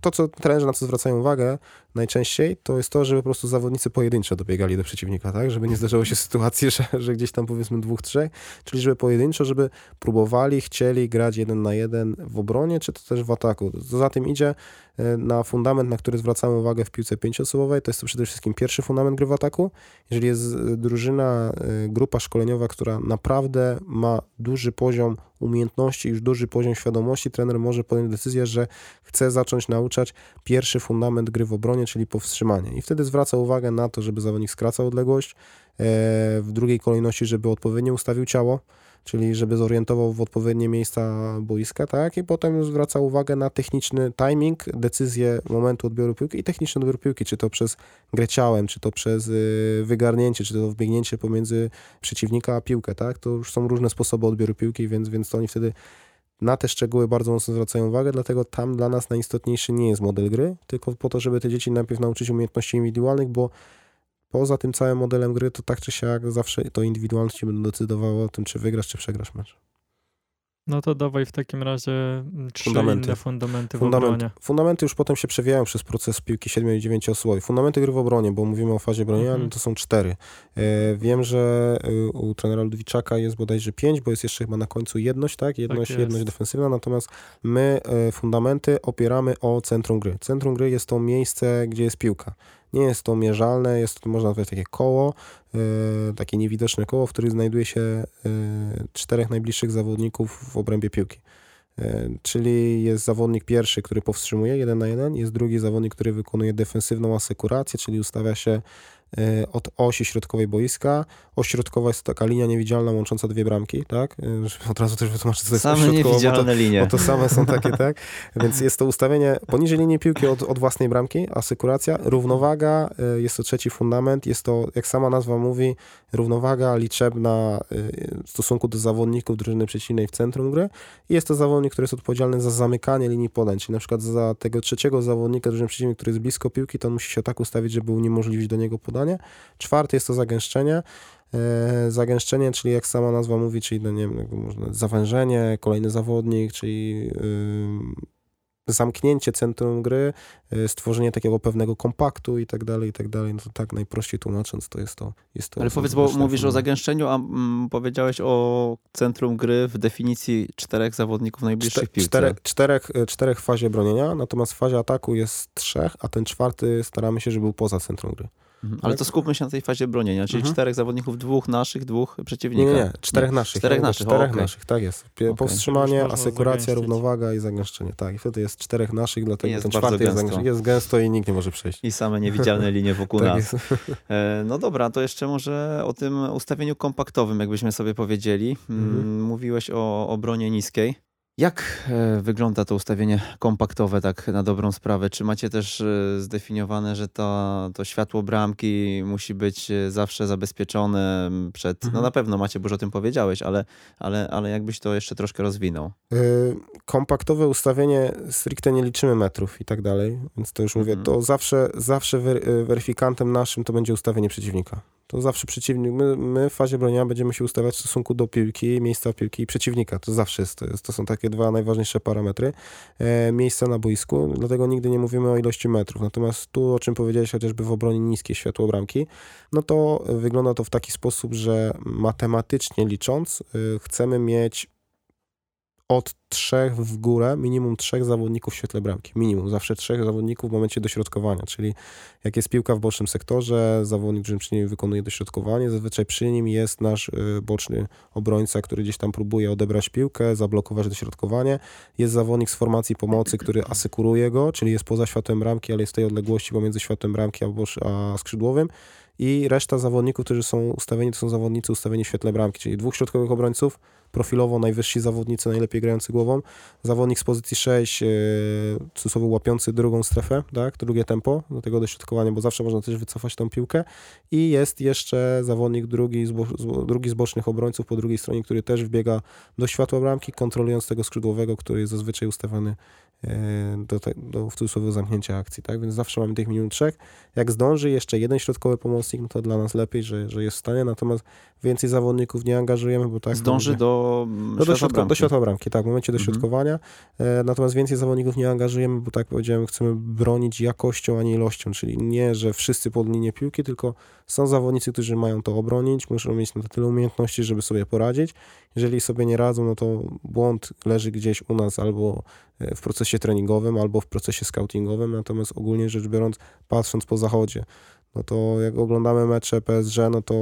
to, co trenerzy na co zwracają uwagę najczęściej, to jest to, żeby po prostu zawodnicy pojedynczo dobiegali do przeciwnika, tak? Żeby nie zdarzało się sytuacji, (laughs) że, że gdzieś tam powiedzmy dwóch, trzech, czyli żeby pojedynczo, żeby próbowali, chcieli grać jeden na jeden w obronie, czy to też w ataku. Co za tym idzie, e, na fundament, na który zwracamy uwagę w piłce pięcioosobowej, to jest to przede wszystkim pierwszy fundament gry w ataku. Jeżeli jest drużyna, e, grupa szkoleniowa, która naprawdę ma duży poziom umiejętności, już duży poziom świadomości, trener może podjąć decyzję, że chce zacząć nauczać pierwszy fundament gry w obronie, czyli powstrzymanie. I wtedy zwraca uwagę na to, żeby zawodnik skracał odległość, e, w drugiej kolejności, żeby odpowiednio ustawił ciało, czyli żeby zorientował w odpowiednie miejsca boiska, tak, i potem zwraca uwagę na techniczny timing, decyzję momentu odbioru piłki i techniczny odbiór piłki, czy to przez grę ciałem, czy to przez y, wygarnięcie, czy to wbiegnięcie pomiędzy przeciwnika a piłkę, tak, to już są różne sposoby odbioru piłki, więc, więc to oni wtedy na te szczegóły bardzo mocno zwracają uwagę, dlatego tam dla nas najistotniejszy nie jest model gry, tylko po to, żeby te dzieci najpierw nauczyć umiejętności indywidualnych, bo poza tym całym modelem gry, to tak czy siak zawsze to indywidualności będą decydowały o tym, czy wygrasz, czy przegrasz mecz. No to dawaj w takim razie mm, trzy Fundamenty. inne fundamenty w Fundament, obronie. fundamenty już potem się przewijają przez proces piłki 7 i 9 osobowej. Fundamenty gry w obronie, bo mówimy o fazie bronienia, Mhm. no to są cztery. E, wiem, że e, u trenera Ludwiczaka jest bodajże pięć, bo jest jeszcze chyba na końcu jedność, tak? Jedność, jest. jedność defensywna, natomiast my e, fundamenty opieramy o centrum gry. Centrum gry jest to miejsce, gdzie jest piłka. Nie jest to mierzalne, jest to, można nazwać takie koło, e, takie niewidoczne koło, w którym znajduje się e, czterech najbliższych zawodników w obrębie piłki. E, Czyli jest zawodnik pierwszy, który powstrzymuje jeden na jeden, jest drugi zawodnik, który wykonuje defensywną asekurację, czyli ustawia się od osi środkowej boiska. Oś środkowa jest to taka linia niewidzialna łącząca dwie bramki, tak? Żeby od razu też wytłumaczyć, co to jest Same środkowa, bo to, niewidzialne linie. bo to same są takie, tak? Więc jest to ustawienie poniżej linii piłki od, od własnej bramki, asekuracja, równowaga, y, jest to trzeci fundament, jest to, jak sama nazwa mówi, równowaga liczebna y, w stosunku do zawodników drużyny przeciwnej w centrum gry i jest to zawodnik, który jest odpowiedzialny za zamykanie linii podań, czyli na przykład za tego trzeciego zawodnika drużyny przeciwnej, który jest blisko piłki, to on musi się tak ustawić, żeby uniemożliwić do niego podanie. Czwarty jest to zagęszczenie, E, Zagęszczenie, czyli jak sama nazwa mówi, czyli no nie wiem, można, zawężenie, kolejny zawodnik, czyli zamknięcie centrum gry, y, stworzenie takiego pewnego kompaktu i tak dalej, i tak dalej. No to tak najprościej tłumacząc, to jest to. Jest to Ale powiedz, bo mówisz o zagęszczeniu, a mm, powiedziałeś o centrum gry w definicji czterech zawodników najbliższych Czte- piłce. czterech, czterech, y, czterech fazie bronienia, natomiast w fazie ataku jest trzech, a ten czwarty staramy się, żeby był poza centrum gry. Mhm. Ale to skupmy się na tej fazie bronienia, czyli Mhm. czterech zawodników, dwóch naszych, dwóch Nie, przeciwnika. nie, nie, czterech naszych. Czterech Ja naszych, o, Czterech okej. naszych, tak jest. Pie- Okej. Powstrzymanie, asekuracja, równowaga i zagęszczenie. Tak, i wtedy jest czterech naszych, dlatego Jest ten bardzo czwarty jest, jest gęsto i nikt nie może przejść. I same niewidzialne (laughs) linie wokół Tak nas. jest. (laughs) E, No dobra, to jeszcze może o tym ustawieniu kompaktowym, jakbyśmy sobie powiedzieli. Mm, Mhm. Mówiłeś o obronie niskiej. Jak e, wygląda to ustawienie kompaktowe tak na dobrą sprawę? Czy macie też e, zdefiniowane, że to, to światło bramki musi być e, zawsze zabezpieczone przed... No Mhm. na pewno macie, bo już o tym powiedziałeś, ale, ale, ale jakbyś to jeszcze troszkę rozwinął. Kompaktowe ustawienie, stricte nie liczymy metrów i tak dalej, więc to już mówię, Mhm. to zawsze, zawsze wer, weryfikantem naszym to będzie ustawienie przeciwnika. To zawsze przeciwnik, my, my w fazie bronienia będziemy się ustawiać w stosunku do piłki, miejsca piłki i przeciwnika. To zawsze jest, to, jest, to są takie dwa najważniejsze parametry. E, miejsca na boisku, dlatego nigdy nie mówimy o ilości metrów. Natomiast tu, o czym powiedziałeś, chociażby w obronie niskie światło bramki, no to wygląda to w taki sposób, że matematycznie licząc, y, chcemy mieć od trzech w górę, minimum trzech zawodników w świetle bramki. Minimum, zawsze trzech zawodników w momencie dośrodkowania, czyli jak jest piłka w bocznym sektorze, zawodnik, który przy nim wykonuje dośrodkowanie, zazwyczaj przy nim jest nasz y, boczny obrońca, który gdzieś tam próbuje odebrać piłkę, zablokować dośrodkowanie. Jest zawodnik z formacji pomocy, który asekuruje go, czyli jest poza światłem bramki, ale jest w tej odległości pomiędzy światłem bramki a, a skrzydłowym. I reszta zawodników, którzy są ustawieni, to są zawodnicy ustawieni w świetle bramki, czyli dwóch środkowych obrońców, profilowo najwyżsi zawodnicy, najlepiej grający głową, zawodnik z pozycji 6, yy, cudzysłowie łapiący drugą strefę, tak, drugie tempo do tego dośrodkowania, bo zawsze można też wycofać tą piłkę. I jest jeszcze zawodnik drugi z, drugi z bocznych obrońców po drugiej stronie, który też wbiega do światła bramki, kontrolując tego skrzydłowego, który jest zazwyczaj ustawiony do, te, do w cudzysłowie zamknięcia akcji, tak, więc zawsze mamy tych minimum trzech. Jak zdąży jeszcze jeden środkowy pomocnik, no to dla nas lepiej, że, że jest w stanie, natomiast więcej zawodników nie angażujemy, bo tak... Zdąży do, no do, środka, do światła bramki, tak, w momencie Mhm. dośrodkowania. E, natomiast więcej zawodników nie angażujemy, bo tak powiedziałem, chcemy bronić jakością, a nie ilością, czyli nie, że wszyscy pod linię piłki, tylko są zawodnicy, którzy mają to obronić, muszą mieć na tyle umiejętności, żeby sobie poradzić. Jeżeli sobie nie radzą, no to błąd leży gdzieś u nas albo e, w procesie treningowym, albo w procesie scoutingowym, natomiast ogólnie rzecz biorąc, patrząc po zachodzie, no to jak oglądamy mecze PSG, no to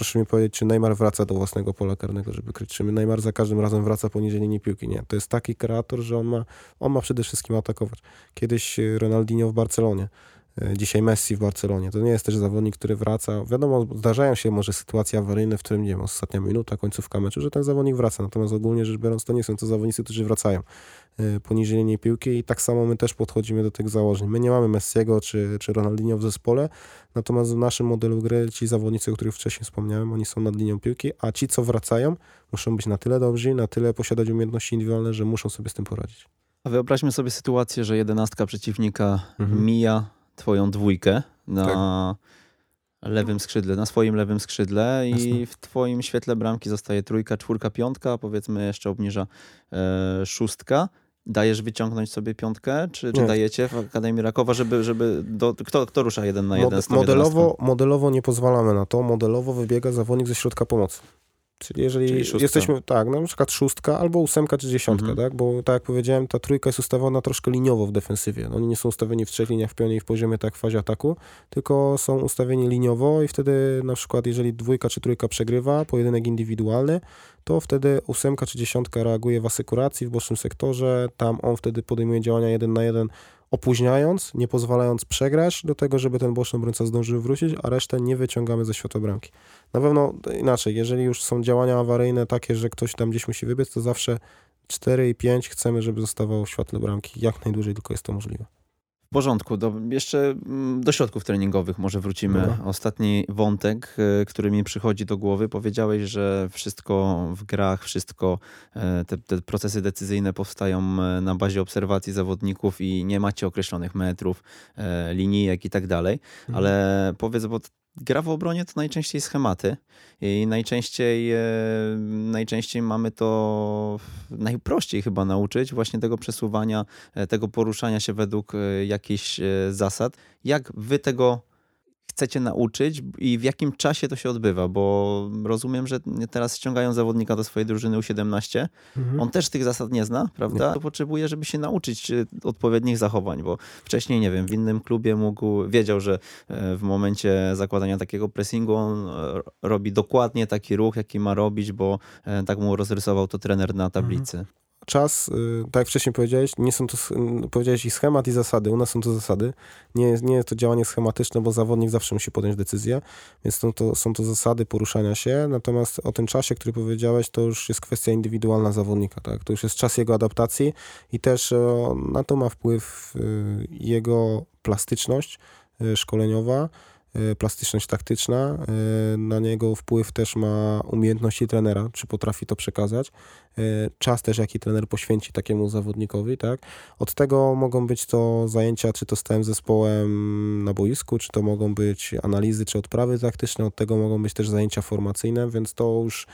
proszę mi powiedzieć, czy Neymar wraca do własnego pola karnego, żeby kryć. Czy Neymar za każdym razem wraca poniżej linii piłki? Nie. To jest taki kreator, że on ma, on ma przede wszystkim atakować. Kiedyś e, Ronaldinho w Barcelonie. E, dzisiaj Messi w Barcelonie. To nie jest też zawodnik, który wraca. Wiadomo, zdarzają się może sytuacje awaryjne, w którym, nie wiem, ostatnia minuta, końcówka meczu, że ten zawodnik wraca. Natomiast ogólnie rzecz biorąc, to nie są to zawodnicy, którzy wracają e, poniżej linii piłki i tak samo my też podchodzimy do tych założeń. My nie mamy Messiego czy, czy Ronaldinho w zespole, natomiast w naszym modelu gry ci zawodnicy, o których wcześniej wspomniałem, oni są nad linią piłki, a ci, co wracają, muszą być na tyle dobrzy, na tyle posiadać umiejętności indywidualne, że muszą sobie z tym poradzić. A wyobraźmy sobie sytuację, że jedenastka przeciwnika Mhm. mija twoją dwójkę na Tak. lewym skrzydle, na swoim lewym skrzydle i Jasne. w twoim świetle bramki zostaje trójka, czwórka, piątka, powiedzmy jeszcze obniża e, szóstka. Dajesz wyciągnąć sobie piątkę, czy, czy dajecie w Akademii Rakowa, żeby, żeby do, kto, kto rusza jeden na jeden tą modelowo, modelowo nie pozwalamy na to. Modelowo wybiega zawodnik ze środka pomocy. Czyli jeżeli Czyli jesteśmy, tak, na przykład szóstka albo ósemka czy dziesiątka, Mhm. tak? Bo tak jak powiedziałem, ta trójka jest ustawiona troszkę liniowo w defensywie. Oni nie są ustawieni w trzech liniach w pionie i w poziomie, tak w fazie ataku, tylko są ustawieni liniowo i wtedy na przykład jeżeli dwójka czy trójka przegrywa, pojedynek indywidualny, to wtedy ósemka czy dziesiątka reaguje w asekuracji w bocznym sektorze, tam on wtedy podejmuje działania jeden na jeden, opóźniając, nie pozwalając przegrać do tego, żeby ten boczny obrońca zdążył wrócić, a resztę nie wyciągamy ze światła bramki. Na pewno inaczej, jeżeli już są działania awaryjne takie, że ktoś tam gdzieś musi wybiec, to zawsze 4 i 5 chcemy, żeby zostawał w świetle bramki jak najdłużej tylko jest to możliwe. W porządku. Do, jeszcze mm, do środków treningowych może wrócimy. Dobra. Ostatni wątek, y, który mi przychodzi do głowy. Powiedziałeś, że wszystko w grach, wszystko, e, te, te procesy decyzyjne powstają e, na bazie obserwacji zawodników i nie macie określonych metrów, e, linijek i tak dalej. Ale powiedz, bo gra w obronie to najczęściej schematy i najczęściej, e, najczęściej mamy to najprościej chyba nauczyć właśnie tego przesuwania, e, tego poruszania się według e, jakichś zasad. Jak wy tego chcecie nauczyć i w jakim czasie to się odbywa? Bo rozumiem, że teraz ściągają zawodnika do swojej drużyny U17. Mhm. On też tych zasad nie zna, prawda? To potrzebuje, żeby się nauczyć e, odpowiednich zachowań, bo wcześniej, nie wiem, w innym klubie mógł, wiedział, że e, w momencie zakładania takiego pressingu on e, robi dokładnie taki ruch, jaki ma robić, bo tak mu rozrysował to trener na tablicy. Czas, y, tak jak wcześniej powiedziałeś, nie są to, y, powiedziałeś i schemat i zasady, u nas są to zasady, nie nie jest to działanie schematyczne, bo zawodnik zawsze musi podjąć decyzję, więc są to, są to zasady poruszania się, natomiast o tym czasie, który powiedziałeś, to już jest kwestia indywidualna zawodnika, tak, to już jest czas jego adaptacji i też e, na to ma wpływ y, jego plastyczność szkoleniowa, plastyczność taktyczna, y, na niego wpływ też ma umiejętności trenera, czy potrafi to przekazać, y, czas też, jaki trener poświęci takiemu zawodnikowi, tak. Od tego mogą być to zajęcia, czy to z całym zespołem na boisku, czy to mogą być analizy, czy odprawy taktyczne, od tego mogą być też zajęcia formacyjne, więc to już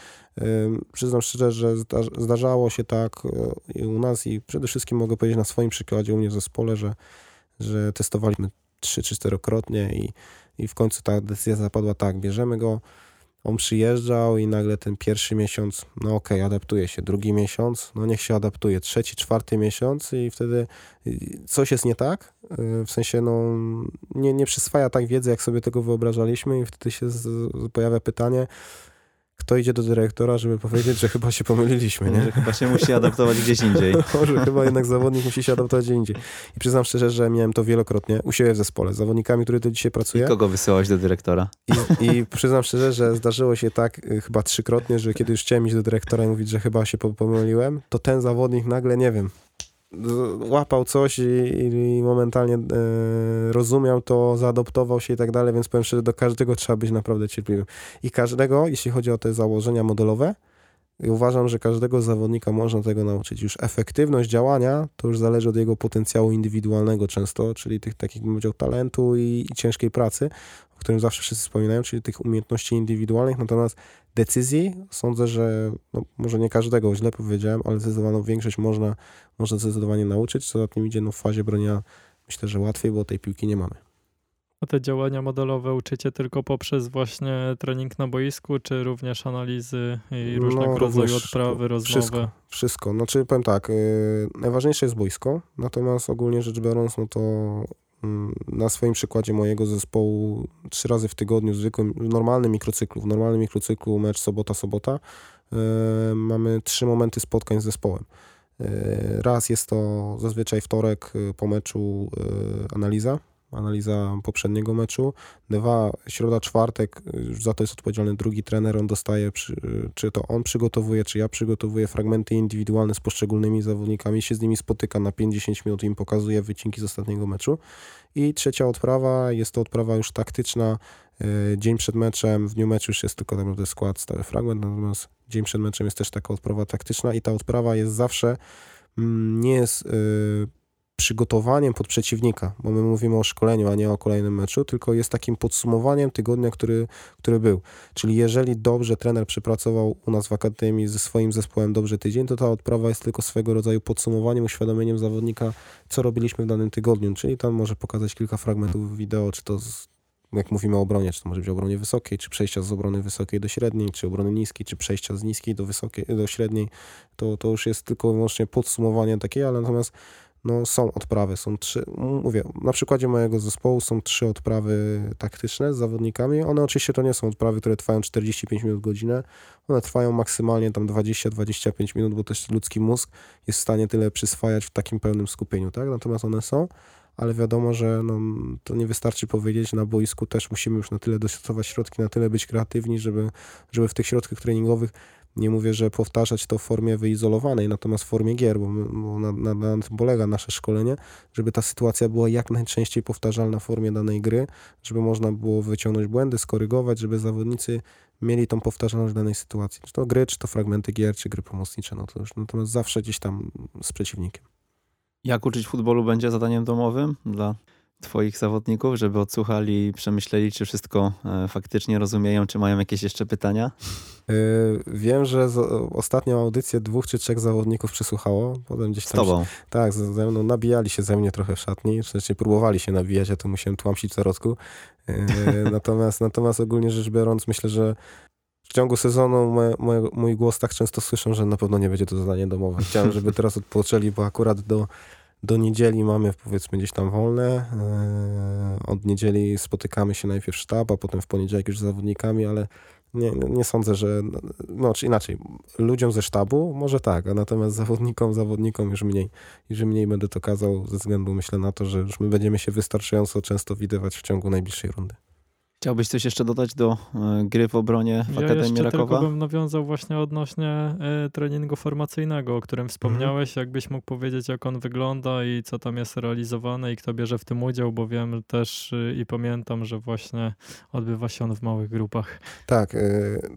przyznam szczerze, że zda- zdarzało się tak u nas i przede wszystkim mogę powiedzieć na swoim przykładzie u mnie w zespole, że, że testowaliśmy trzy czy czterokrotnie i, i w końcu ta decyzja zapadła tak, bierzemy go, on przyjeżdżał i nagle ten pierwszy miesiąc, no okej, adaptuje się. Drugi miesiąc, no niech się adaptuje. Trzeci, czwarty miesiąc i wtedy y, coś jest nie tak. y, W sensie, no nie, nie przyswaja tak wiedzy, jak sobie tego wyobrażaliśmy i wtedy się z, pojawia pytanie, kto idzie do dyrektora, żeby powiedzieć, że chyba się pomyliliśmy, nie? Że chyba się musi adaptować gdzieś indziej. (laughs) Może chyba jednak zawodnik musi się adaptować gdzie indziej. I przyznam szczerze, że miałem to wielokrotnie u siebie w zespole z zawodnikami, który tu dzisiaj pracuję. Kogo wysyłać do dyrektora? I, I przyznam szczerze, że zdarzyło się tak y, chyba trzykrotnie, że kiedy już chciałem iść do dyrektora i mówić, że chyba się po- pomyliłem, to ten zawodnik nagle, nie wiem, łapał coś i, i momentalnie e, rozumiał to, zaadoptował się i tak dalej, więc powiem szczerze, do każdego trzeba być naprawdę cierpliwym. I każdego, jeśli chodzi o te założenia modelowe, uważam, że każdego zawodnika można tego nauczyć. Już efektywność działania to już zależy od jego potencjału indywidualnego często, czyli tych takich, bym powiedział, talentu i, i ciężkiej pracy, o którym zawsze wszyscy wspominają, czyli tych umiejętności indywidualnych. Natomiast decyzji sądzę, że no, może nie każdego, źle powiedziałem, ale zdecydowaną większość można, można zdecydowanie nauczyć. Co za tym idzie, no w fazie bronienia myślę, że łatwiej, bo tej piłki nie mamy. A te działania modelowe uczycie tylko poprzez właśnie trening na boisku, czy również analizy i No, różnego rodzaju również odprawy, rozmowy? wszystko. Wszystko. Znaczy powiem tak, yy, najważniejsze jest boisko, natomiast ogólnie rzecz biorąc, no to na swoim przykładzie mojego zespołu trzy razy w tygodniu, zwykłym, normalnym mikrocyklu, w normalnym mikrocyklu mecz sobota, sobota, yy, mamy trzy momenty spotkań z zespołem. Yy, Raz jest to zazwyczaj wtorek yy, po meczu analiza, analiza poprzedniego meczu. Dwa, środa, czwartek, już za to jest odpowiedzialny drugi trener, on dostaje, przy, czy to on przygotowuje, czy ja przygotowuję fragmenty indywidualne z poszczególnymi zawodnikami, się z nimi spotyka na 5-10 minut i im pokazuje wycinki z ostatniego meczu. I trzecia odprawa, jest to odprawa już taktyczna, e, dzień przed meczem, w dniu meczu już jest tylko tak naprawdę skład, stały fragment, natomiast dzień przed meczem jest też taka odprawa taktyczna i ta odprawa jest zawsze, mm, nie jest przygotowaniem pod przeciwnika, bo my mówimy o szkoleniu, a nie o kolejnym meczu, tylko jest takim podsumowaniem tygodnia, który, który był. Czyli jeżeli dobrze trener przepracował u nas w Akademii ze swoim zespołem dobrze tydzień, to ta odprawa jest tylko swego rodzaju podsumowaniem, uświadomieniem zawodnika, co robiliśmy w danym tygodniu. Czyli tam może pokazać kilka fragmentów wideo, czy to z, jak mówimy o obronie, czy to może być obronie wysokiej, czy przejścia z obrony wysokiej do średniej, czy obrony niskiej, czy przejścia z niskiej do wysokiej, do średniej, to, to już jest tylko i wyłącznie podsumowanie takie, ale natomiast no, są odprawy, są trzy, mówię, na przykładzie mojego zespołu są trzy odprawy taktyczne z zawodnikami. One oczywiście to nie są odprawy, które trwają 45 minut, godzinę. One trwają maksymalnie tam 20-25 minut, bo też ludzki mózg jest w stanie tyle przyswajać w takim pełnym skupieniu, tak? Natomiast one są, ale wiadomo, że no, to nie wystarczy powiedzieć, na boisku też musimy już na tyle dostosować środki, na tyle być kreatywni, żeby, żeby w tych środkach treningowych nie mówię, że powtarzać to w formie wyizolowanej, natomiast w formie gier, bo, bo na, na, na, tym polega nasze szkolenie, żeby ta sytuacja była jak najczęściej powtarzalna w formie danej gry, żeby można było wyciągnąć błędy, skorygować, żeby zawodnicy mieli tą powtarzalność danej sytuacji. Czy to gry, czy to fragmenty gier, czy gry pomocnicze, no to już natomiast zawsze gdzieś tam z przeciwnikiem. Jak uczyć futbolu będzie zadaniem domowym dla Twoich zawodników, żeby odsłuchali i przemyśleli, czy wszystko e, faktycznie rozumieją, czy mają jakieś jeszcze pytania? E, wiem, że ostatnią audycję dwóch czy trzech zawodników przesłuchało. Potem gdzieś tam. Z tobą. Się, tak, ze mną nabijali się ze mnie trochę w szatni. Znaczy próbowali się nabijać, ja to musiałem tłamsić w zarodku. E, (laughs) natomiast, natomiast ogólnie rzecz biorąc, myślę, że w ciągu sezonu moje, moje, mój głos tak często słyszą, że na pewno nie będzie to zadanie domowe. Chciałem, żeby teraz odpoczęli, bo akurat do do niedzieli mamy powiedzmy gdzieś tam wolne. E, od niedzieli spotykamy się najpierw sztab, a potem w poniedziałek już z zawodnikami, ale nie, nie sądzę, że. No, czy inaczej, ludziom ze sztabu może tak, a natomiast (laughs) zawodnikom, zawodnikom już mniej. Już mniej będę to kazał ze względu, myślę, na to, że już my będziemy się wystarczająco często widywać w ciągu najbliższej rundy. Chciałbyś coś jeszcze dodać do e, gry w obronie w ja Akademii jeszcze Rakowa? tylko bym nawiązał właśnie odnośnie e, treningu formacyjnego, o którym wspomniałeś. Mhm. Jakbyś mógł powiedzieć, jak on wygląda i co tam jest realizowane i kto bierze w tym udział, bo wiem też e, i pamiętam, że właśnie odbywa się on w małych grupach. Tak,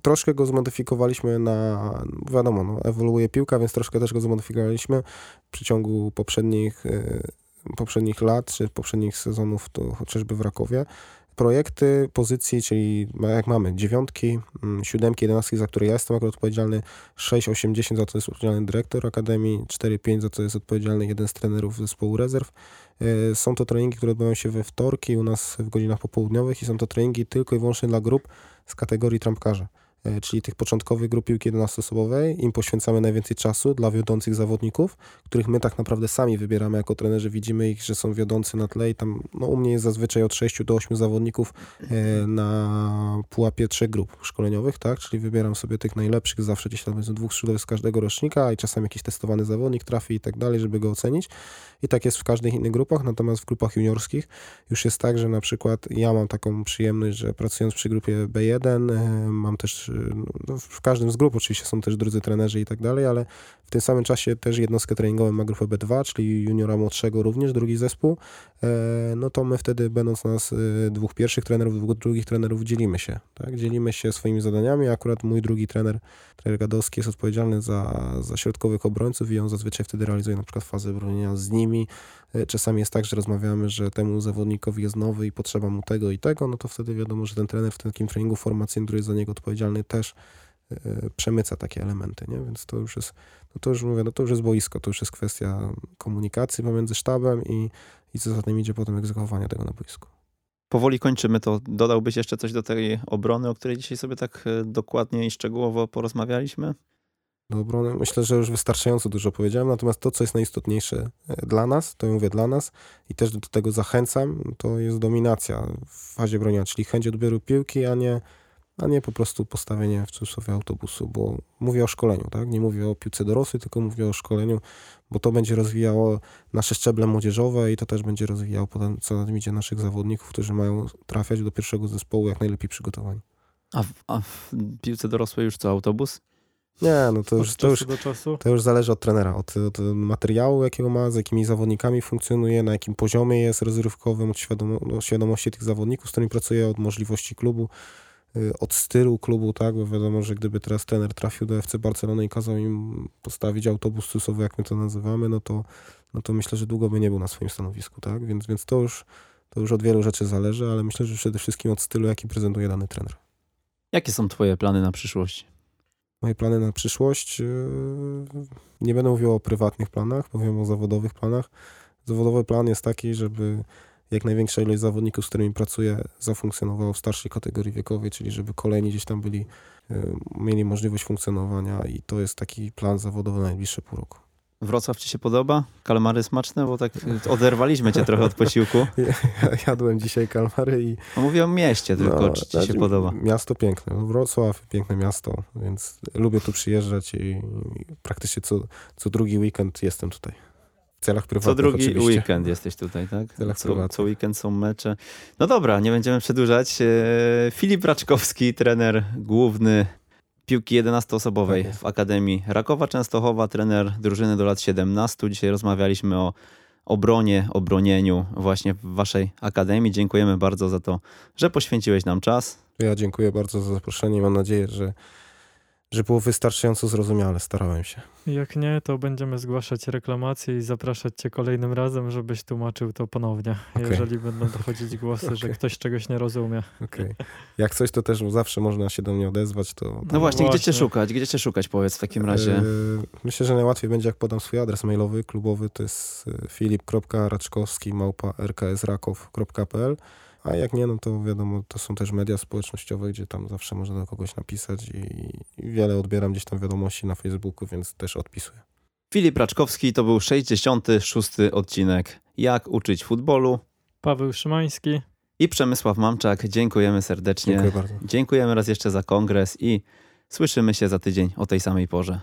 troszkę go zmodyfikowaliśmy na, wiadomo, no, ewoluuje piłka, więc troszkę też go zmodyfikowaliśmy w przeciągu poprzednich poprzednich lat, czy poprzednich sezonów, to chociażby w Rakowie projekty pozycji, czyli jak mamy dziewiątki, mm, siódemki, jedenastki, za które ja jestem akurat odpowiedzialny, 6, 8, 10 za to jest odpowiedzialny dyrektor Akademii, 4, 5 za to jest odpowiedzialny jeden z trenerów zespołu rezerw. E, są to treningi, które odbywają się we wtorki u nas w godzinach popołudniowych i są to treningi tylko i wyłącznie dla grup z kategorii trampkarza. E, czyli tych początkowych grup piłki 11-osobowej. Im poświęcamy najwięcej czasu dla wiodących zawodników, których my tak naprawdę sami wybieramy jako trenerzy. Widzimy ich, że są wiodący na tle i tam no, u mnie jest zazwyczaj od 6 do 8 zawodników e, na pułapie trzech grup szkoleniowych, tak? Czyli wybieram sobie tych najlepszych, zawsze gdzieś tam jest dwóch skrzydłowych z każdego rocznika i czasem jakiś testowany zawodnik trafi i tak dalej, żeby go ocenić. I tak jest w każdych innych grupach, natomiast w grupach juniorskich już jest tak, że na przykład ja mam taką przyjemność, że pracując przy grupie B1 e, mam też no, w każdym z grup oczywiście są też drudzy trenerzy i tak dalej, ale w tym samym czasie też jednostkę treningową ma grupę B2, czyli juniora młodszego również, drugi zespół, e, no to my wtedy będąc nas e, dwóch pierwszych trenerów, dwóch drugich trenerów dzielimy się, tak? Dzielimy się swoimi zadaniami, akurat mój drugi trener, trener Gadowski jest odpowiedzialny za, za środkowych obrońców i on zazwyczaj wtedy realizuje na przykład fazę bronienia z nimi. E, czasami jest tak, że rozmawiamy, że temu zawodnikowi jest nowy i potrzeba mu tego i tego, no to wtedy wiadomo, że ten trener w takim treningu formacyjnym, który jest za niego odpowiedzialny, też przemyca takie elementy, nie? Więc to już jest no to już mówię, no to już jest boisko, to już jest kwestia komunikacji pomiędzy sztabem i, i co za tym idzie potem egzekwowania tego na boisku. Powoli kończymy to. Dodałbyś jeszcze coś do tej obrony, o której dzisiaj sobie tak e, dokładnie i szczegółowo porozmawialiśmy? Do obrony myślę, że już wystarczająco dużo powiedziałem, natomiast to, co jest najistotniejsze e, dla nas, to mówię dla nas i też do tego zachęcam, to jest dominacja w fazie bronienia, czyli chęć odbioru piłki, a nie a nie po prostu postawienie w cudzysłowie autobusu, bo mówię o szkoleniu, tak? Nie mówię o piłce dorosłej, tylko mówię o szkoleniu, bo to będzie rozwijało nasze szczeble młodzieżowe i to też będzie rozwijało potem, co na tym idzie, naszych zawodników, którzy mają trafiać do pierwszego zespołu jak najlepiej przygotowani. A w, a w piłce dorosłej już co, autobus? Nie, no to już, to już, czasu do czasu. to już zależy od trenera, od, od materiału, jakiego ma, z jakimi zawodnikami funkcjonuje, na jakim poziomie jest rozrywkowym, od świadomo, no, świadomości tych zawodników, z którymi pracuje, od możliwości klubu, y, od stylu klubu, tak, bo wiadomo, że gdyby teraz trener trafił do FC Barcelony i kazał im postawić autobus cusowy, jak my to nazywamy, no to, no to myślę, że długo by nie był na swoim stanowisku, tak, więc, więc to, już, to już od wielu rzeczy zależy, ale myślę, że przede wszystkim od stylu, jaki prezentuje dany trener. Jakie są twoje plany na przyszłość? Moje plany na przyszłość. yy, Nie będę mówił o prywatnych planach, powiem o zawodowych planach. Zawodowy plan jest taki, żeby jak największa ilość zawodników, z którymi pracuję, zafunkcjonowało w starszej kategorii wiekowej, czyli żeby kolejni gdzieś tam byli, yy, mieli możliwość funkcjonowania i to jest taki plan zawodowy na najbliższe pół roku. Wrocław ci się podoba? Kalmary smaczne? Bo tak oderwaliśmy cię trochę od posiłku. (laughs) Jadłem dzisiaj kalmary i No mówię o mieście tylko, No, czy ci znaczy, się podoba? Miasto piękne. No, Wrocław, piękne miasto, więc lubię tu przyjeżdżać i, praktycznie co, co drugi weekend jestem tutaj. W celach prywatnych Co drugi oczywiście. weekend jesteś tutaj, tak? Celach Co, prywatnych. co weekend są mecze. No dobra, nie będziemy przedłużać. E, Filip Raczkowski, trener główny piłki 11-osobowej Tak w Akademii Rakowa Częstochowa, trener drużyny do lat 17. Dzisiaj rozmawialiśmy o obronie, obronieniu właśnie w waszej Akademii. Dziękujemy bardzo za to, że poświęciłeś nam czas. Ja dziękuję bardzo za zaproszenie. Mam nadzieję, że, że było wystarczająco zrozumiale. Starałem się. Jak nie, to będziemy zgłaszać reklamacje i zapraszać cię kolejnym razem, żebyś tłumaczył to ponownie, Okej. jeżeli będą dochodzić (laughs) głosy, że Okej. ktoś czegoś nie rozumie. Okej. Jak coś, to też zawsze można się do mnie odezwać. To, No to właśnie, gdzie cię właśnie. szukać? Gdzie cię szukać, powiedz w takim razie. E, Myślę, że najłatwiej będzie, jak podam swój adres mailowy, klubowy, to jest e, filip.raczkowski małpa rksrakow.pl a jak nie, no to wiadomo, to są też media społecznościowe, gdzie tam zawsze można do kogoś napisać i, i wiele odbieram gdzieś tam wiadomości na Facebooku, więc też odpisuję. Filip Raczkowski to był 66. odcinek Jak uczyć futbolu Paweł Szymański. i Przemysław Mamczak. Dziękujemy serdecznie. Dziękuję bardzo. Dziękujemy raz jeszcze za kongres i słyszymy się za tydzień o tej samej porze.